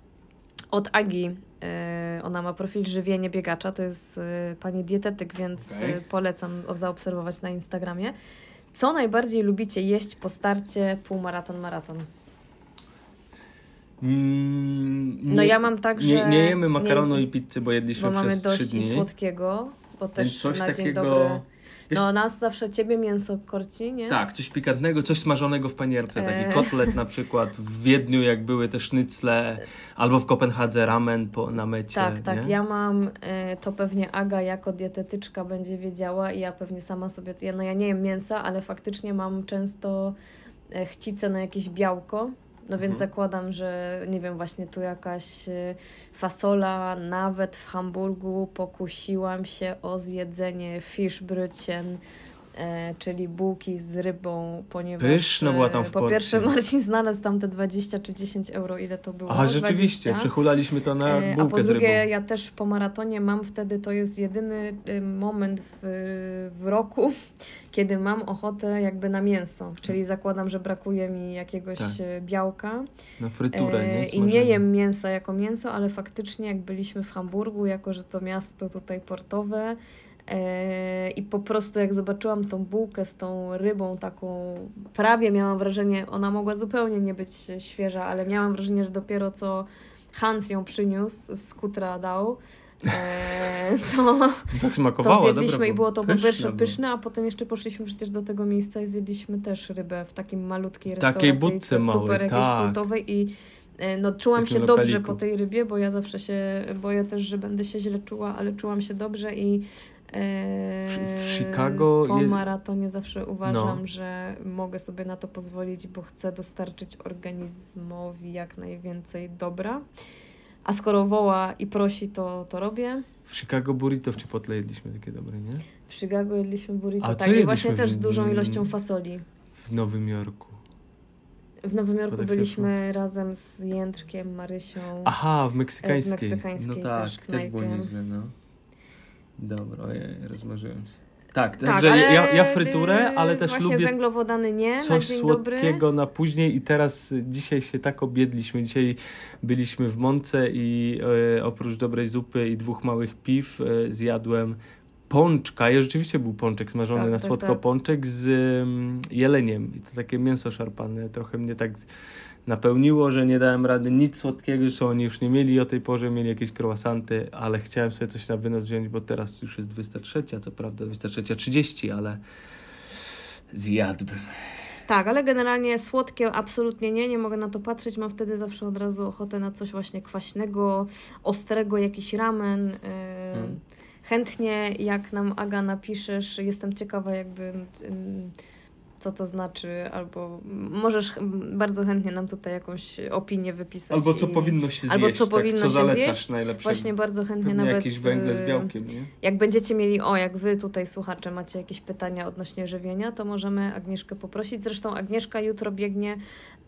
od Agi. E, ona ma profil żywienie biegacza, to jest e, pani dietetyk, więc e, polecam zaobserwować na Instagramie. Co najbardziej lubicie jeść po starcie półmaraton, Mm, No nie- ja mam tak, że... Nie, nie jemy makaronu nie- i pizzy, bo jedliśmy Bo mamy przez dość trzy dni. i słodkiego, bo Więc też coś na dzień takiego... dobry... Wiesz- No nas zawsze ciebie mięso korci, nie? Tak, coś pikantnego, coś smażonego w panierce, taki E. kotlet na przykład. W Wiedniu jak były te sznycle, albo w Kopenhadze ramen po, na mecie. Tak, tak. nie? Ja mam, e, to pewnie Aga jako dietetyczka będzie wiedziała i ja pewnie sama sobie, ja, no ja nie jem mięsa, ale faktycznie mam często e, chcicę na jakieś białko, no więc Mhm. zakładam, że nie wiem, właśnie tu jakaś e, fasola, nawet w Hamburgu pokusiłam się o zjedzenie Fischbrötchen, e, czyli bułki z rybą, ponieważ Pyszna była tam w e, po Polsce. pierwsze Marcin znalazł tam te 20 czy 10 euro, ile to było? A rzeczywiście, 20. przychulaliśmy to na E, A bułkę po z drugie, rybą. ja też po maratonie mam wtedy, to jest jedyny y, moment w, w roku, kiedy mam ochotę jakby na mięso, czyli zakładam, że brakuje mi jakiegoś Tak. e, białka Na fryturę, E, nie? i nie jem mięsa jako mięso, ale faktycznie jak byliśmy w Hamburgu, jako że to miasto tutaj portowe e, i po prostu jak zobaczyłam tą bułkę z tą rybą taką, prawie miałam wrażenie, ona mogła zupełnie nie być świeża, ale miałam wrażenie, że dopiero co Hans ją przyniósł, z kutra dał, e, to, Tak to zjedliśmy dobra, i było to po pyszna pierwsze pyszne, a potem jeszcze poszliśmy przecież do tego miejsca i zjedliśmy też rybę w takim malutkiej Takiej restauracji. budce małej, super jakiejś tak. kultowej i e, no, czułam się dobrze lokaliku. po tej rybie, bo ja zawsze się boję też, że będę się źle czuła, ale czułam się dobrze i e, W- w Chicago po maratonie zawsze uważam, No. że mogę sobie na to pozwolić, bo chcę dostarczyć organizmowi jak najwięcej dobra. A skoro woła i prosi, to, to robię. W Chicago burrito w Chipotle jedliśmy takie dobre, nie? W Chicago jedliśmy burrito, A tak, i właśnie też z dużą ilością fasoli. W Nowym Jorku. W Nowym Jorku byliśmy razem z Jędrkiem, Marysią. Aha, w meksykańskiej. W meksykańskiej no tak, też też, knajpie. było nieźle, no. Dobra, ojej, rozmarzyłem się. Tak, tak, także ale ja, ja fryturę, ale też właśnie lubię węglowodany nie, na coś dobry. słodkiego na później i teraz y, dzisiaj się tak obiedliśmy. Dzisiaj byliśmy w Mące i e, oprócz dobrej zupy i dwóch małych piw e, zjadłem pączka. I rzeczywiście był pączek smażony Tak, na tak, słodko, tak. pączek z ym, jeleniem. I to takie mięso szarpane. Trochę mnie tak napełniło, że nie dałem rady nic słodkiego, zresztą oni już nie mieli o tej porze, mieli jakieś croissanty, ale chciałem sobie coś na wynos wziąć, bo teraz już jest 23, co prawda 23.30, ale zjadłbym. Tak, ale generalnie słodkie absolutnie nie, nie mogę na to patrzeć. Mam wtedy zawsze od razu ochotę na coś właśnie kwaśnego, ostrego, jakiś ramen. Yy, Mm. Chętnie, jak nam Aga napiszesz, jestem ciekawa, jakby. Co to znaczy, albo możesz bardzo chętnie nam tutaj jakąś opinię wypisać. Albo co i- powinno się albo zjeść. co tak, powinno co się zalecasz zjeść. najlepszego. Właśnie bardzo chętnie Pewnie nawet. jakieś węgle z y, białkiem, nie? Jak będziecie mieli, o, jak wy tutaj słuchacze macie jakieś pytania odnośnie żywienia, to możemy Agnieszkę poprosić. Zresztą Agnieszka jutro biegnie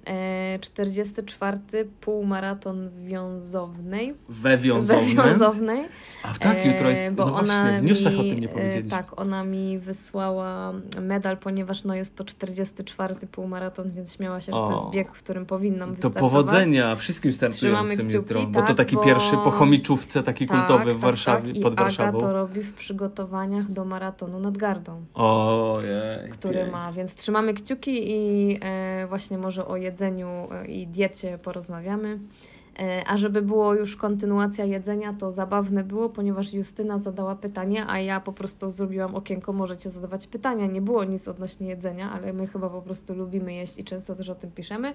e, 44. półmaraton wiązownej. We We wiązownym. wiązownej. A tak, jutro jest, E, bo no ona właśnie, w newsach mi, o tym nie e, powiedzieliśmy. Tak, ona mi wysłała medal, ponieważ no jest to 44. półmaraton, więc śmiała się, że to O. jest bieg, w którym powinnam To wystartować. powodzenia wszystkim startującym kciuki, jutro, bo to tak, taki bo- pierwszy po chomiczówce, taki kultowy tak, w Warszawie, tak, tak. pod I Aga Warszawą. to robi w przygotowaniach do maratonu nad Gardą. Ojej. który pięknie. ma, więc trzymamy kciuki i e, właśnie może o jedzeniu e, i diecie porozmawiamy. E, a żeby było już kontynuacja jedzenia, to zabawne było, ponieważ Justyna zadała pytanie, a ja po prostu zrobiłam okienko, możecie zadawać pytania. Nie było nic odnośnie jedzenia, ale my chyba po prostu lubimy jeść i często też o tym piszemy.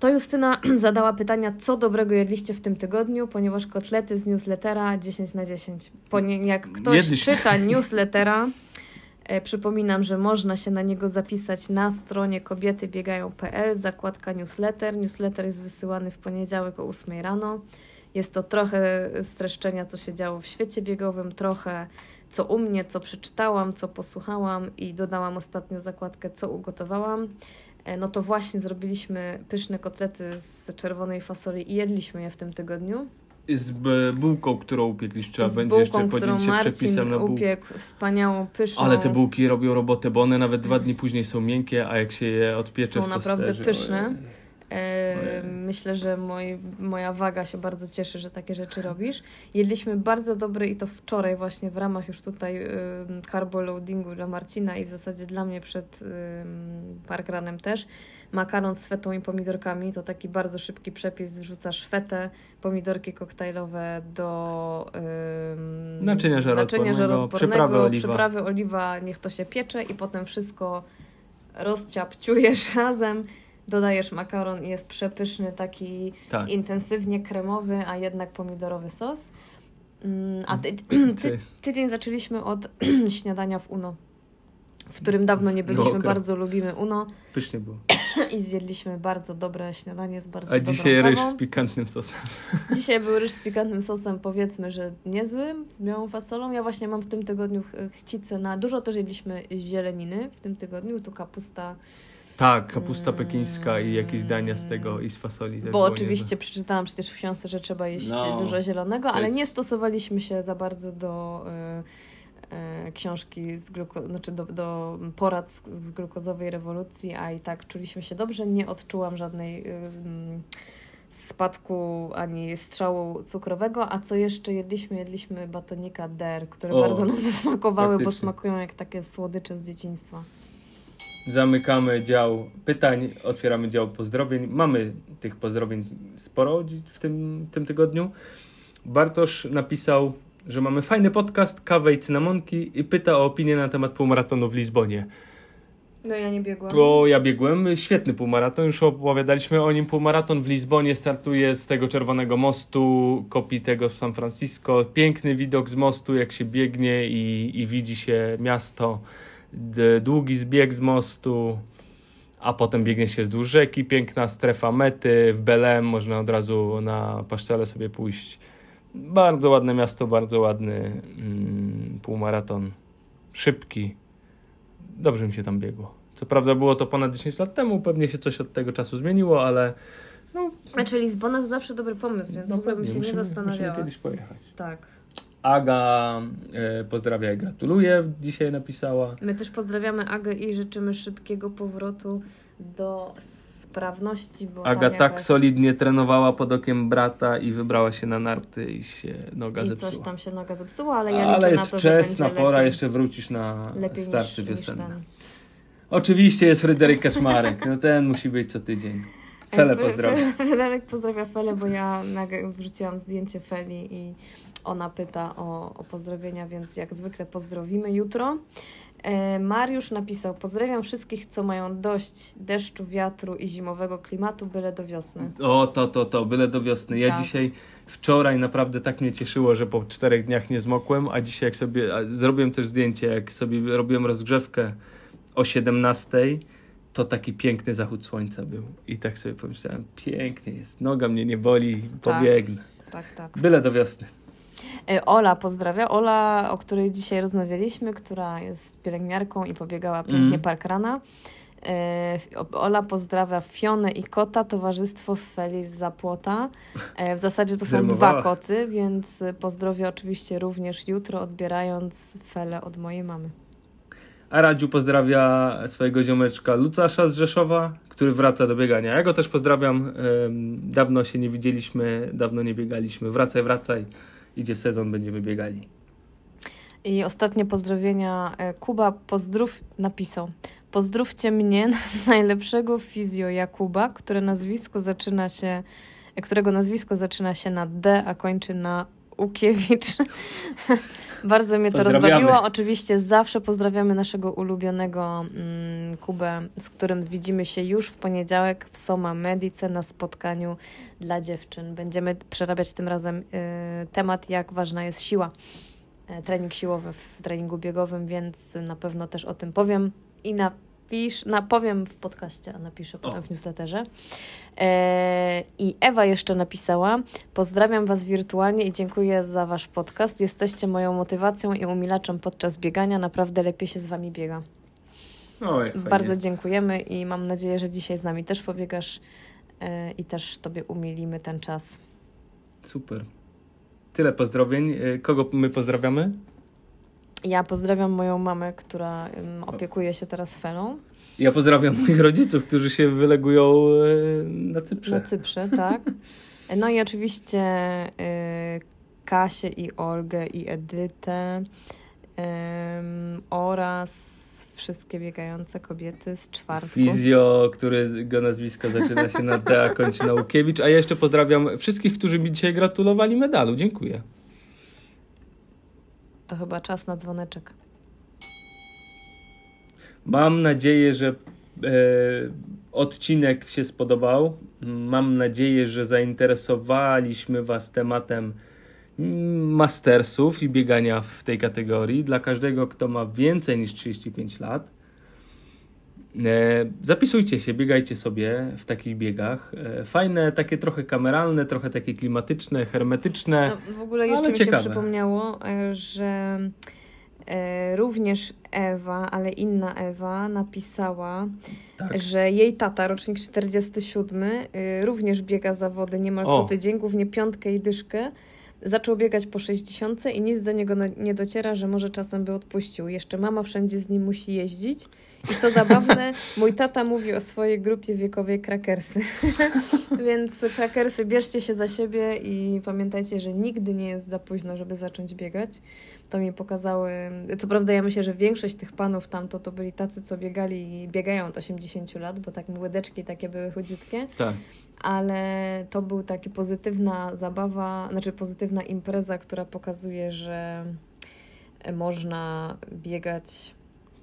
To Justyna zadała pytania, co dobrego jedliście w tym tygodniu, ponieważ kotlety z newslettera 10 na 10. Ponie, jak ktoś Jedliśmy. czyta newslettera, przypominam, że można się na niego zapisać na stronie kobietybiegają.pl, zakładka newsletter. Newsletter jest wysyłany w poniedziałek o 8 rano. Jest to trochę streszczenia, co się działo w świecie biegowym, trochę co u mnie, co przeczytałam, co posłuchałam i dodałam ostatnio zakładkę, co ugotowałam. E, No to właśnie zrobiliśmy pyszne kotlety z czerwonej fasoli i jedliśmy je w tym tygodniu. Z bułką, którą upiekliśmy, trzeba z będzie bułką, jeszcze podzielić się Marcin przepisem na bułkę. upiekł, wspaniałą, pyszną. Ale te bułki robią robotę, bo one nawet dwa dni później są miękkie, a jak się je odpiecze Są w naprawdę pyszne. E, myślę, że moi, moja waga się bardzo cieszy, że takie rzeczy robisz. Jedliśmy bardzo dobry i to wczoraj właśnie w ramach już tutaj y, carbo loadingu dla Marcina i w zasadzie dla mnie przed y, parkranem też. Makaron z fetą i pomidorkami to taki bardzo szybki przepis. Wrzucasz fetę, pomidorki koktajlowe do y, naczynia żaroodpornego, żaroodpornego przyprawy oliwa. przyprawy oliwa, niech to się piecze i potem wszystko rozciapciujesz razem dodajesz makaron i jest przepyszny, taki Tak. intensywnie kremowy, a jednak pomidorowy sos. Mm, A ty, ty, tydzień zaczęliśmy od śniadania w Uno, w którym dawno nie byliśmy, Okej. bardzo lubimy Uno Pysznie było. i zjedliśmy bardzo dobre śniadanie z bardzo A dzisiaj ryż kawą. z pikantnym sosem. Dzisiaj był ryż z pikantnym sosem, powiedzmy, że niezłym, z białą fasolą. Ja właśnie mam w tym tygodniu ch- chcicę na... Dużo też jedliśmy zieleniny w tym tygodniu, tu kapusta, Tak, kapusta pekińska i jakieś dania z tego i z fasoli. Bo oczywiście przeczytałam przecież w książce, że trzeba jeść No. dużo zielonego, ale nie stosowaliśmy się za bardzo do y, y, książki, z gluko- znaczy do, do porad z, z glukozowej rewolucji, a i tak czuliśmy się dobrze. Nie odczułam żadnej y, mm, spadku ani strzału cukrowego. A co jeszcze jedliśmy? Jedliśmy batonika der, które O, bardzo nam zasmakowały, bo faktycznie. smakują jak takie słodycze z dzieciństwa. Zamykamy dział pytań, otwieramy dział pozdrowień. Mamy tych pozdrowień sporo w tym, tym tygodniu. Bartosz napisał, że mamy fajny podcast, kawę i cynamonki i pyta o opinię na temat półmaratonu w Lizbonie. No ja nie biegłam. Bo ja biegłem, świetny półmaraton, już opowiadaliśmy o nim. Półmaraton w Lizbonie startuje z tego czerwonego mostu, kopii tego w San Francisco. Piękny widok z mostu, jak się biegnie i, i widzi się miasto. Długi zbieg z mostu, a potem biegnie się wzdłuż rzeki. Piękna strefa mety w Belem, można od razu na paszczele sobie pójść. Bardzo ładne miasto, bardzo ładny mm, półmaraton. Szybki, dobrze mi się tam biegło. Co prawda było to ponad 10 lat temu, pewnie się coś od tego czasu zmieniło, ale no, Znaczy Lizbona to zawsze dobry pomysł, więc w ogóle bym się nie zastanawiała. Musimy kiedyś pojechać. Tak. Aga e, pozdrawia i gratuluje, dzisiaj napisała. My też pozdrawiamy Agę i życzymy szybkiego powrotu do sprawności, bo Aga tak jakaś... solidnie trenowała pod okiem brata i wybrała się na narty i się noga I zepsuła. coś tam się noga zepsuła, ale ja ale liczę jest na to, wczesna pora, lepiej, jeszcze wrócisz na lepiej starty niż, niż wiosenne. ten. Oczywiście jest Fryderyk Kaczmarek, no ten musi być co tydzień. Fele. Fre- Fryderyk pozdrawia Felę, bo ja wrzuciłam zdjęcie Feli i ona pyta o, o pozdrowienia, więc jak zwykle pozdrowimy jutro. E, Mariusz napisał: Pozdrawiam wszystkich, co mają dość deszczu, wiatru i zimowego klimatu, byle do wiosny. O, to, to, to, byle do wiosny. Ja Tak. dzisiaj, wczoraj naprawdę tak mnie cieszyło, że po czterech dniach nie zmokłem, a dzisiaj jak sobie, zrobiłem też zdjęcie, jak sobie robiłem rozgrzewkę o 17, to taki piękny zachód słońca był. I tak sobie pomyślałem, pięknie jest, noga mnie nie boli, pobiegnę. Tak, tak. Byle do wiosny. E, Ola pozdrawia. Ola, o której dzisiaj rozmawialiśmy, która jest pielęgniarką i pobiegała pięknie Mm. parkrana. E, Ola pozdrawia Fionę i kota, towarzystwo Feli z Zapłota. E, W zasadzie to są dwa koty, więc pozdrowię oczywiście również jutro, odbierając Felę od mojej mamy. A Radziu pozdrawia swojego ziomeczka Lucasza z Rzeszowa, który wraca do biegania. Ja go też pozdrawiam. Dawno się nie widzieliśmy, dawno nie biegaliśmy. Wracaj, wracaj. Idzie sezon, będziemy biegali. I ostatnie pozdrowienia. E, Kuba pozdrów napisał. Pozdrówcie mnie, najlepszego fizjo Jakuba, które nazwisko zaczyna się, którego nazwisko zaczyna się na D, a kończy na Ukiewicz. Bardzo mnie to rozbawiło. Oczywiście zawsze pozdrawiamy naszego ulubionego mm, Kubę, z którym widzimy się już w poniedziałek w Soma Medice na spotkaniu dla dziewczyn. Będziemy przerabiać tym razem y, temat, jak ważna jest siła e, trening siłowy w treningu biegowym, więc na pewno też o tym powiem i napisz, na, powiem w podcaście, a napiszę potem w newsletterze. E, I Ewa jeszcze napisała: Pozdrawiam Was wirtualnie i dziękuję za Wasz podcast. Jesteście moją motywacją i umilaczem podczas biegania. Naprawdę lepiej się z Wami biega. O, jak fajnie. Bardzo dziękujemy i mam nadzieję, że dzisiaj z nami też pobiegasz e, i też Tobie umilimy ten czas. Super. Tyle pozdrowień. Y, Kogo my pozdrawiamy? Ja pozdrawiam moją mamę, która opiekuje się teraz Felą. Ja pozdrawiam moich rodziców, którzy się wylegują e, na Cyprze. Na Cyprze, tak. No i oczywiście y, Kasię i Olgę i Edytę oraz wszystkie biegające kobiety z czwartku. Fizjo, którego nazwisko zaczyna się na D, a kończy na Łukiewicz. A ja jeszcze pozdrawiam wszystkich, którzy mi dzisiaj gratulowali medalu. Dziękuję. To chyba czas na dzwoneczek. Mam nadzieję, że e, odcinek się spodobał. Mam nadzieję, że zainteresowaliśmy Was tematem mastersów i biegania w tej kategorii. Dla każdego, kto ma więcej niż 35 lat. E, zapisujcie się, biegajcie sobie w takich biegach. E, fajne, takie trochę kameralne, trochę takie klimatyczne, hermetyczne. No, w ogóle jeszcze mi ciekawe. się przypomniało, e, że również Ewa, ale inna Ewa napisała, Tak. że jej tata, rocznik 47, y, również biega zawody niemal O. co tydzień, głównie piątkę i dyszkę. Zaczął biegać po 60 i nic do niego nie dociera, że może czasem by odpuścił. Jeszcze mama wszędzie z nim musi jeździć. I co zabawne, mój tata mówi o swojej grupie wiekowej krakersy. Więc krakersy, bierzcie się za siebie i pamiętajcie, że nigdy nie jest za późno, żeby zacząć biegać. To mi pokazały, co prawda ja myślę, że większość tych panów tamto to byli tacy, co biegali i biegają od 80 lat, bo tak łydeczki takie były chudziutkie, tak. ale to był taki pozytywna zabawa, znaczy pozytywna impreza, która pokazuje, że można biegać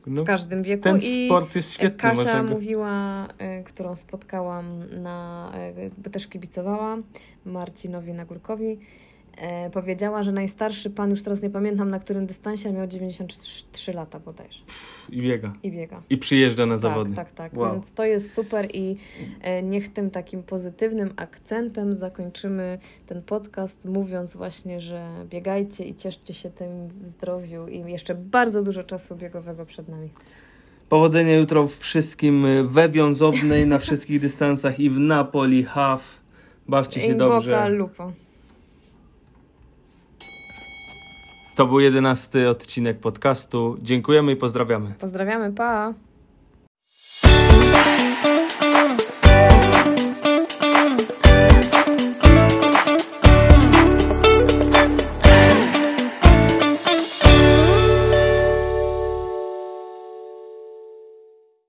No, w każdym wieku. ten I sport jest świetny. Kasia mówiła, y, którą spotkałam na, bo też kibicowała Marcinowi Nagórkowi, y, powiedziała, że najstarszy pan, już teraz nie pamiętam na którym dystansie, miał 93 lata bodajże I biega. i biega. I przyjeżdża na zawody. Tak, tak, tak. Wow. Więc to jest super i e, niech tym takim pozytywnym akcentem zakończymy ten podcast, mówiąc właśnie, że biegajcie i cieszcie się tym w zdrowiu i jeszcze bardzo dużo czasu biegowego przed nami. Powodzenia jutro wszystkim we wiązownej, na wszystkich dystansach i w Napoli, Half. Bawcie się In boca dobrze. lupo. To był jedenasty odcinek podcastu. Dziękujemy i pozdrawiamy. Pozdrawiamy, pa!